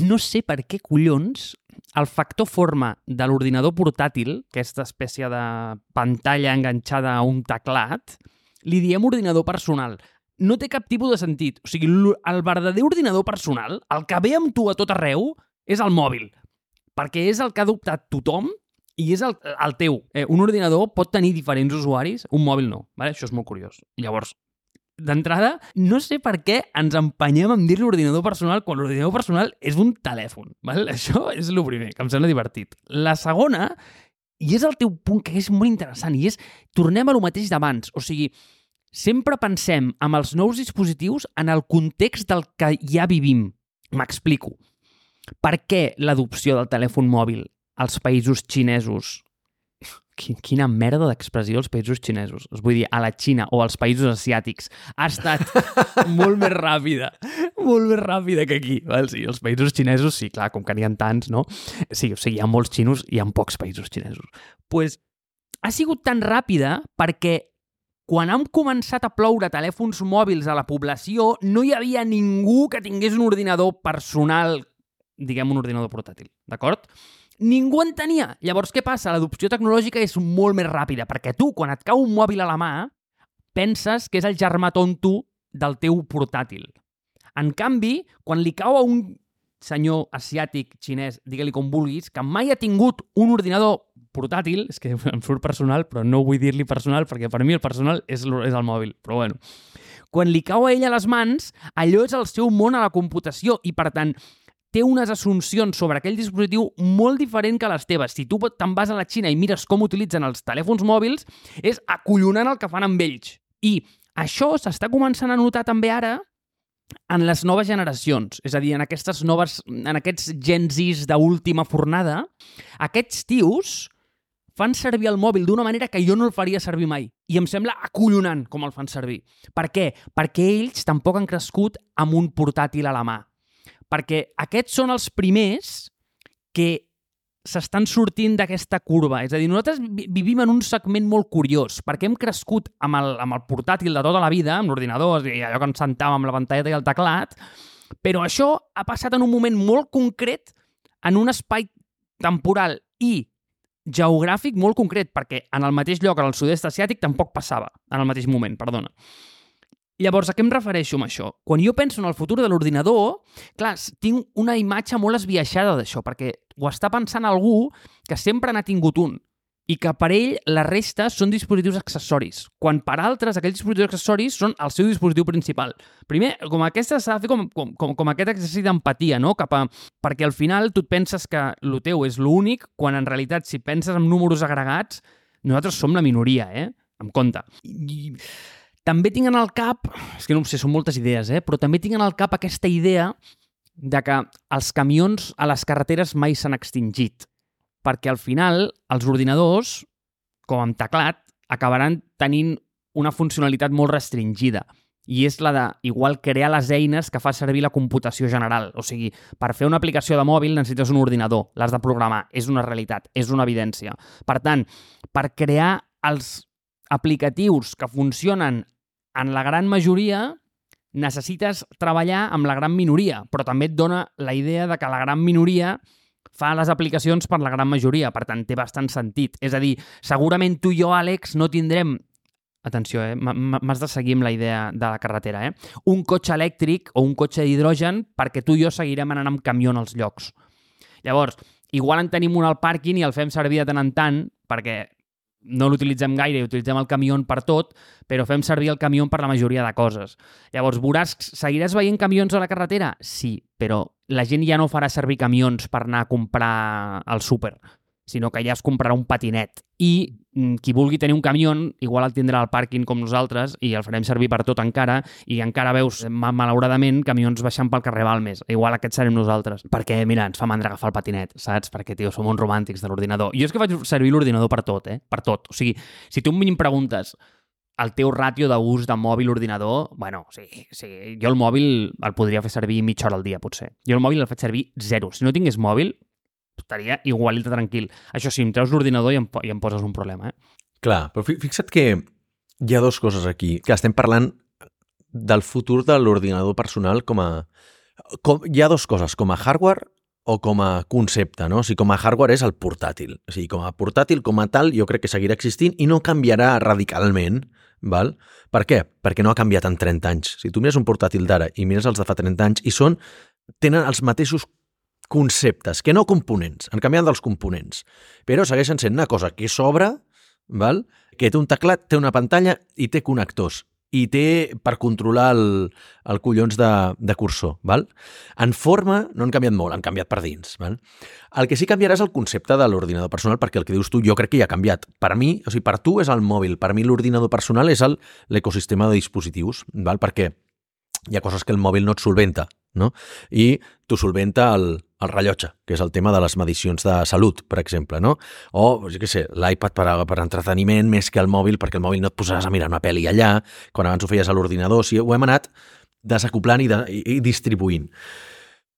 S2: no sé per què collons el factor forma de l'ordinador portàtil, aquesta espècie de pantalla enganxada a un teclat, li diem ordinador personal. No té cap tipus de sentit. O sigui, el verdader ordinador personal, el que ve amb tu a tot arreu, és el mòbil. perquè és el que ha adoptat tothom i és el, el teu. Eh, un ordinador pot tenir diferents usuaris, un mòbil no. Vale? Això és molt curiós. Llavors, d'entrada, no sé per què ens empenyem en dir-li ordinador personal quan l'ordinador personal és un telèfon. Val? Això és el primer, que em sembla divertit. La segona, i és el teu punt que és molt interessant, i és, tornem a lo mateix d'abans. O sigui, sempre pensem amb els nous dispositius en el context del que ja vivim. M'explico. Per què l'adopció del telèfon mòbil als països xinesos quina merda d'expressió als països xinesos. Es vull dir, a la Xina o als països asiàtics ha estat molt més ràpida, molt més ràpida que aquí. Val? Sí, els països xinesos, sí, clar, com que n'hi ha tants, no? Sí, o sigui, hi ha molts xinos i hi ha pocs països xinesos. pues, ha sigut tan ràpida perquè quan han començat a ploure telèfons mòbils a la població, no hi havia ningú que tingués un ordinador personal, diguem un ordinador portàtil, d'acord? Ningú en tenia. Llavors, què passa? L'adopció tecnològica és molt més ràpida, perquè tu, quan et cau un mòbil a la mà, penses que és el germà tonto del teu portàtil. En canvi, quan li cau a un senyor asiàtic, xinès, digue-li com vulguis, que mai ha tingut un ordinador portàtil, és que em surt personal, però no vull dir-li personal, perquè per mi el personal és, és el mòbil, però bueno. Quan li cau a ell a les mans, allò és el seu món a la computació i, per tant, té unes assumpcions sobre aquell dispositiu molt diferent que les teves. Si tu te'n vas a la Xina i mires com utilitzen els telèfons mòbils, és acollonant el que fan amb ells. I això s'està començant a notar també ara en les noves generacions, és a dir, en aquestes noves, en aquests genzis d'última fornada, aquests tios fan servir el mòbil d'una manera que jo no el faria servir mai. I em sembla acollonant com el fan servir. Per què? Perquè ells tampoc han crescut amb un portàtil a la mà perquè aquests són els primers que s'estan sortint d'aquesta curva. És a dir, nosaltres vivim en un segment molt curiós, perquè hem crescut amb el, amb el portàtil de tota la vida, amb l'ordinador, i allò que ens sentàvem amb la pantalla i el teclat, però això ha passat en un moment molt concret, en un espai temporal i geogràfic molt concret, perquè en el mateix lloc, en el sud-est asiàtic, tampoc passava, en el mateix moment, perdona. Llavors, a què em refereixo amb això? Quan jo penso en el futur de l'ordinador, clar, tinc una imatge molt esbiaixada d'això, perquè ho està pensant algú que sempre n'ha tingut un i que per ell la resta són dispositius accessoris, quan per altres aquells dispositius accessoris són el seu dispositiu principal. Primer, com aquesta s'ha de fer com, com, com, com aquest exercici d'empatia, no? Cap a... perquè al final tu et penses que el teu és l'únic, quan en realitat si penses en números agregats, nosaltres som la minoria, eh? En compte. I també tinc en el cap, és que no sé, són moltes idees, eh? però també tinc en el cap aquesta idea de que els camions a les carreteres mai s'han extingit, perquè al final els ordinadors, com amb teclat, acabaran tenint una funcionalitat molt restringida i és la de, igual, crear les eines que fa servir la computació general. O sigui, per fer una aplicació de mòbil necessites un ordinador, l'has de programar, és una realitat, és una evidència. Per tant, per crear els aplicatius que funcionen en la gran majoria necessites treballar amb la gran minoria, però també et dona la idea de que la gran minoria fa les aplicacions per la gran majoria, per tant té bastant sentit. És a dir, segurament tu i jo, Àlex, no tindrem atenció, eh? m'has de seguir amb la idea de la carretera, eh? un cotxe elèctric o un cotxe d'hidrogen perquè tu i jo seguirem anant amb camió als llocs. Llavors, igual en tenim un al pàrquing i el fem servir de tant en tant perquè no l'utilitzem gaire i utilitzem el camió per tot, però fem servir el camió per la majoria de coses. Llavors, veuràs, seguiràs veient camions a la carretera? Sí, però la gent ja no farà servir camions per anar a comprar al súper sinó que ja es comprarà un patinet. I mm, qui vulgui tenir un camió, igual el tindrà al pàrquing com nosaltres i el farem servir per tot encara i encara veus, malauradament, camions baixant pel carrer Balmes. Igual aquest serem nosaltres. Perquè, mira, ens fa mandra agafar el patinet, saps? Perquè, tio, som uns romàntics de l'ordinador. Jo és que faig servir l'ordinador per tot, eh? Per tot. O sigui, si tu un mínim preguntes el teu ràtio d'ús de mòbil ordinador, bueno, sí, sí, jo el mòbil el podria fer servir mitja hora al dia, potser. Jo el mòbil el faig servir zero. Si no tingués mòbil, estaria igual de tranquil. Això sí, em treus l'ordinador i, em, i em poses un problema, eh?
S1: Clar, però fixa't que hi ha dues coses aquí, que estem parlant del futur de l'ordinador personal com a... Com, hi ha dues coses, com a hardware o com a concepte, no? O sigui, com a hardware és el portàtil. O sigui, com a portàtil, com a tal, jo crec que seguirà existint i no canviarà radicalment, val? Per què? Perquè no ha canviat en 30 anys. Si tu mires un portàtil d'ara i mires els de fa 30 anys i són tenen els mateixos conceptes, que no components, han canviat dels components, però segueixen sent una cosa que s'obre, val? que té un teclat, té una pantalla i té connectors i té per controlar el, el collons de, de cursor. Val? En forma no han canviat molt, han canviat per dins. Val? El que sí canviarà és el concepte de l'ordinador personal, perquè el que dius tu jo crec que ja ha canviat. Per mi, o sigui, per tu és el mòbil, per mi l'ordinador personal és l'ecosistema de dispositius, val? perquè hi ha coses que el mòbil no et solventa, no? I t'ho solventa el, el rellotge, que és el tema de les medicions de salut, per exemple, no? O, jo què sé, l'iPad per, per entreteniment més que el mòbil, perquè el mòbil no et posaràs a mirar una pel·li allà, quan abans ho feies a l'ordinador, si ho hem anat desacoplant i, de, i distribuint.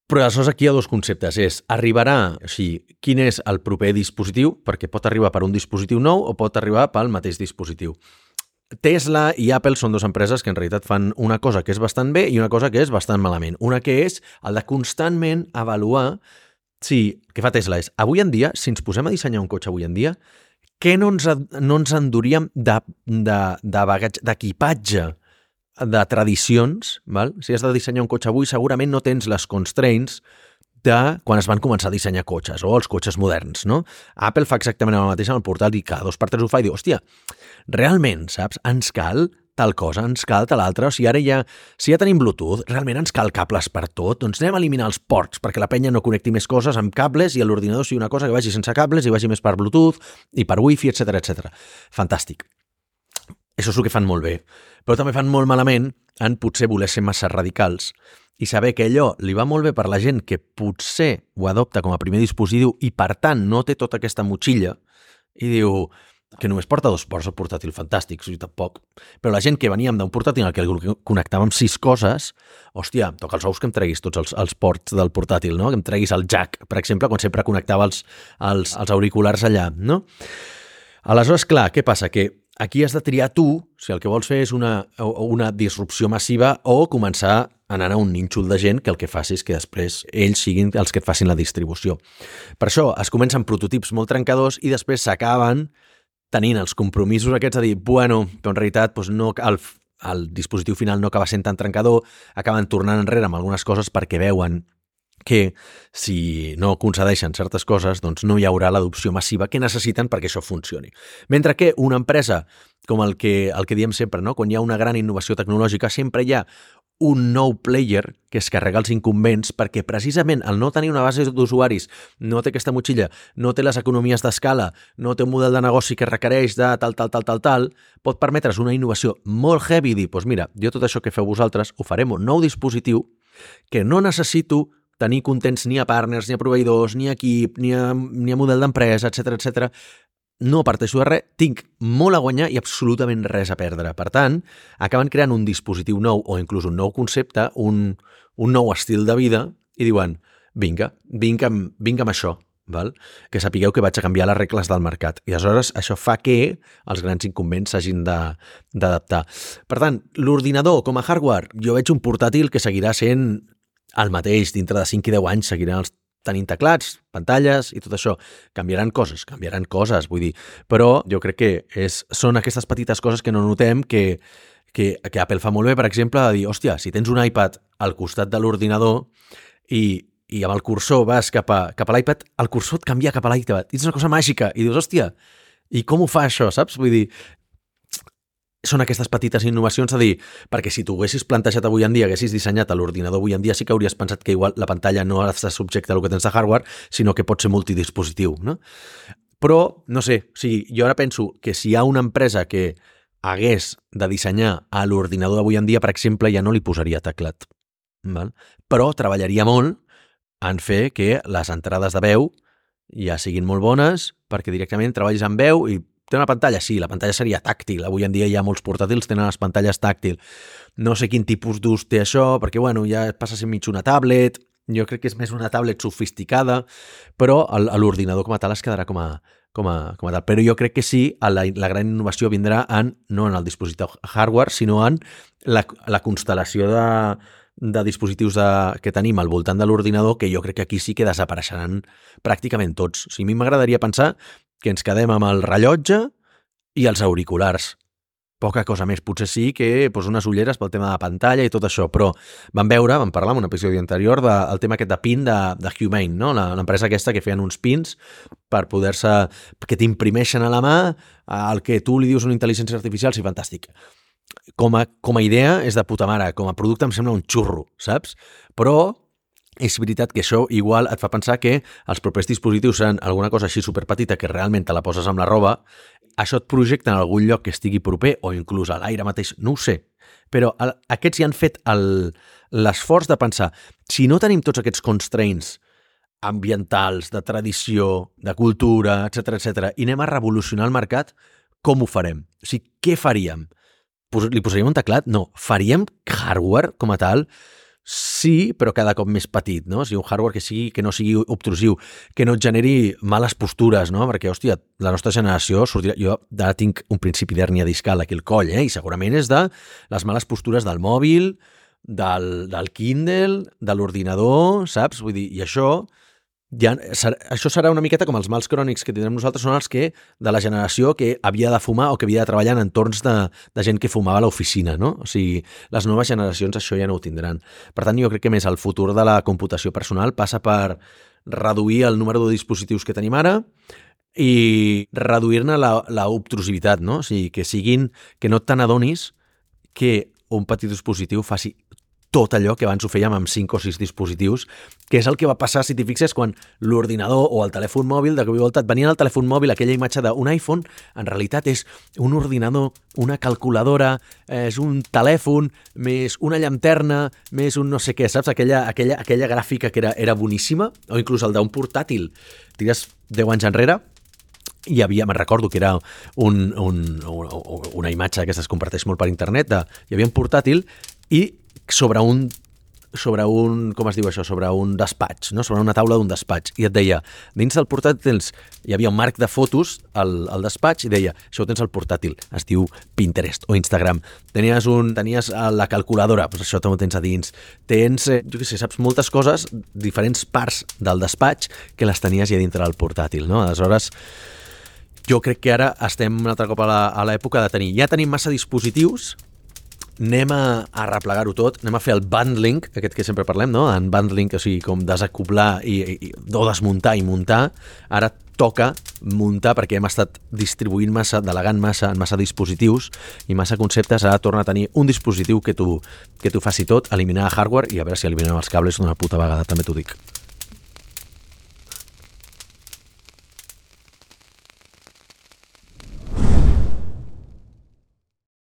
S1: Però aleshores aquí hi ha dos conceptes. És, arribarà, o sigui, quin és el proper dispositiu, perquè pot arribar per un dispositiu nou o pot arribar pel mateix dispositiu. Tesla i Apple són dues empreses que en realitat fan una cosa que és bastant bé i una cosa que és bastant malament. Una que és el de constantment avaluar si, que fa Tesla és, avui en dia, si ens posem a dissenyar un cotxe avui en dia, què no ens, no ens enduríem de, de, de bagatge, d'equipatge, de tradicions, val? si has de dissenyar un cotxe avui, segurament no tens les constraints de quan es van començar a dissenyar cotxes o els cotxes moderns, no? Apple fa exactament el mateix amb el portal i cada dos per tres ho fa i diu, hòstia, realment, saps, ens cal tal cosa, ens cal tal altra, o sigui, ara ja, si ja tenim Bluetooth, realment ens cal cables per tot, doncs anem a eliminar els ports perquè la penya no connecti més coses amb cables i l'ordinador sigui una cosa que vagi sense cables i vagi més per Bluetooth i per Wi-Fi, etc etc. Fantàstic. Això és el que fan molt bé. Però també fan molt malament en potser voler ser massa radicals i saber que allò li va molt bé per la gent que potser ho adopta com a primer dispositiu i, per tant, no té tota aquesta motxilla i diu que només porta dos ports al portàtil fantàstics, i tampoc. Però la gent que veníem d'un portàtil en el que connectàvem sis coses, hòstia, toca els ous que em treguis tots els, els ports del portàtil, no? Que em treguis el jack, per exemple, quan sempre connectava els, els, els auriculars allà, no? Aleshores, clar, què passa? Que aquí has de triar tu si el que vols fer és una, una disrupció massiva o començar a anar a un nínxol de gent que el que faci és que després ells siguin els que et facin la distribució. Per això es comencen prototips molt trencadors i després s'acaben tenint els compromisos aquests de dir, bueno, però en realitat doncs no, el, el dispositiu final no acaba sent tan trencador, acaben tornant enrere amb algunes coses perquè veuen que si no concedeixen certes coses, doncs no hi haurà l'adopció massiva que necessiten perquè això funcioni. Mentre que una empresa, com el que, el que diem sempre, no? quan hi ha una gran innovació tecnològica, sempre hi ha un nou player que es carrega els incumbents perquè precisament el no tenir una base d'usuaris, no té aquesta motxilla, no té les economies d'escala, no té un model de negoci que requereix de tal, tal, tal, tal, tal, pot permetre's una innovació molt heavy i dir, doncs mira, jo tot això que feu vosaltres ho farem un nou dispositiu que no necessito tenir contents ni a partners, ni a proveïdors, ni a equip, ni a, ni a model d'empresa, etc etc no parteixo de res, tinc molt a guanyar i absolutament res a perdre. Per tant, acaben creant un dispositiu nou o inclús un nou concepte, un, un nou estil de vida i diuen, vinga, vinga, vinga amb això, val? que sapigueu que vaig a canviar les regles del mercat. I aleshores això fa que els grans incumbents s'hagin d'adaptar. Per tant, l'ordinador com a hardware, jo veig un portàtil que seguirà sent el mateix, dintre de 5 i 10 anys seguiran els tenint teclats, pantalles i tot això. Canviaran coses, canviaran coses, vull dir, però jo crec que és, són aquestes petites coses que no notem que, que, que Apple fa molt bé, per exemple, de dir, hòstia, si tens un iPad al costat de l'ordinador i, i amb el cursor vas cap a, cap a l'iPad, el cursor et canvia cap a l'iPad. És una cosa màgica. I dius, hòstia, i com ho fa això, saps? Vull dir, són aquestes petites innovacions a dir, perquè si tu haguessis plantejat avui en dia, haguessis dissenyat a l'ordinador avui en dia, sí que hauries pensat que igual la pantalla no ha d'estar subjecte al que tens de hardware, sinó que pot ser multidispositiu, no? Però, no sé, o sigui, jo ara penso que si hi ha una empresa que hagués de dissenyar a l'ordinador d'avui en dia, per exemple, ja no li posaria teclat. Val? Però treballaria molt en fer que les entrades de veu ja siguin molt bones, perquè directament treballis amb veu i Té una pantalla? Sí, la pantalla seria tàctil. Avui en dia hi ha molts portàtils tenen les pantalles tàctil. No sé quin tipus d'ús té això, perquè bueno, ja passa a ser mig una tablet, jo crec que és més una tablet sofisticada, però l'ordinador com a tal es quedarà com a, com a, com a tal. Però jo crec que sí, la, la gran innovació vindrà en, no en el dispositiu hardware, sinó en la, la constel·lació de, de dispositius de, que tenim al voltant de l'ordinador que jo crec que aquí sí que desapareixeran pràcticament tots. O sigui, a mi m'agradaria pensar que ens quedem amb el rellotge i els auriculars. poca cosa més. Potser sí que pues, unes ulleres pel tema de la pantalla i tot això, però vam veure, vam parlar en un episodi anterior del de, tema aquest de pin de, de Humane, no? l'empresa aquesta que feien uns pins per poder-se... que t'imprimeixen a la mà el que tu li dius una intel·ligència artificial, sí, fantàstic. Com a, com a idea és de puta mare, com a producte em sembla un xurro, saps? Però és veritat que això igual et fa pensar que els propers dispositius seran alguna cosa així superpetita que realment te la poses amb la roba, això et projecta en algun lloc que estigui proper o inclús a l'aire mateix, no ho sé. Però el, aquests ja han fet l'esforç de pensar, si no tenim tots aquests constraints ambientals, de tradició, de cultura, etc etc i anem a revolucionar el mercat, com ho farem? O sigui, què faríem? Li posaríem un teclat? No. Faríem hardware com a tal? Sí, però cada cop més petit, no? O sigui, un hardware que, sigui, que no sigui obtrusiu, que no et generi males postures, no? Perquè, hòstia, la nostra generació sortirà... Jo ara tinc un principi d'hèrnia discal aquí al coll, eh? I segurament és de les males postures del mòbil, del, del Kindle, de l'ordinador, saps? Vull dir, i això ja, això serà una miqueta com els mals crònics que tindrem nosaltres són els que de la generació que havia de fumar o que havia de treballar en entorns de, de gent que fumava a l'oficina, no? O sigui, les noves generacions això ja no ho tindran. Per tant, jo crec que més el futur de la computació personal passa per reduir el número de dispositius que tenim ara i reduir-ne la, la obtrusivitat, no? O sigui, que siguin, que no te n'adonis que un petit dispositiu faci tot allò que abans ho fèiem amb 5 o 6 dispositius, que és el que va passar, si t'hi fixes, quan l'ordinador o el telèfon mòbil, de cop i volta et venia el telèfon mòbil, aquella imatge d'un iPhone, en realitat és un ordinador, una calculadora, és un telèfon, més una llanterna, més un no sé què, saps? Aquella, aquella, aquella gràfica que era, era boníssima, o inclús el d'un portàtil. Tires 10 anys enrere, hi havia, me'n recordo que era un, un, una imatge que es comparteix molt per internet, de, hi havia un portàtil i sobre un sobre un, com es diu això, sobre un despatx, no? sobre una taula d'un despatx, i et deia, dins del portàtil hi havia un marc de fotos al, al despatx i deia, això ho tens al portàtil, es diu Pinterest o Instagram. Tenies, un, tenies la calculadora, doncs això també ho tens a dins. Tens, eh, jo què sé, saps moltes coses, diferents parts del despatx que les tenies ja dintre del portàtil, no? Aleshores, jo crec que ara estem un altre cop a l'època de tenir, ja tenim massa dispositius, anem a, a replegar-ho tot, anem a fer el bundling, aquest que sempre parlem, no? En bundling, o sigui, com desacoplar i, i, o desmuntar i muntar, ara toca muntar perquè hem estat distribuint massa, delegant massa en massa dispositius i massa conceptes, ara torna a tenir un dispositiu que tu, que tu faci tot, eliminar hardware i a veure si eliminem els cables d'una puta vegada, també t'ho dic.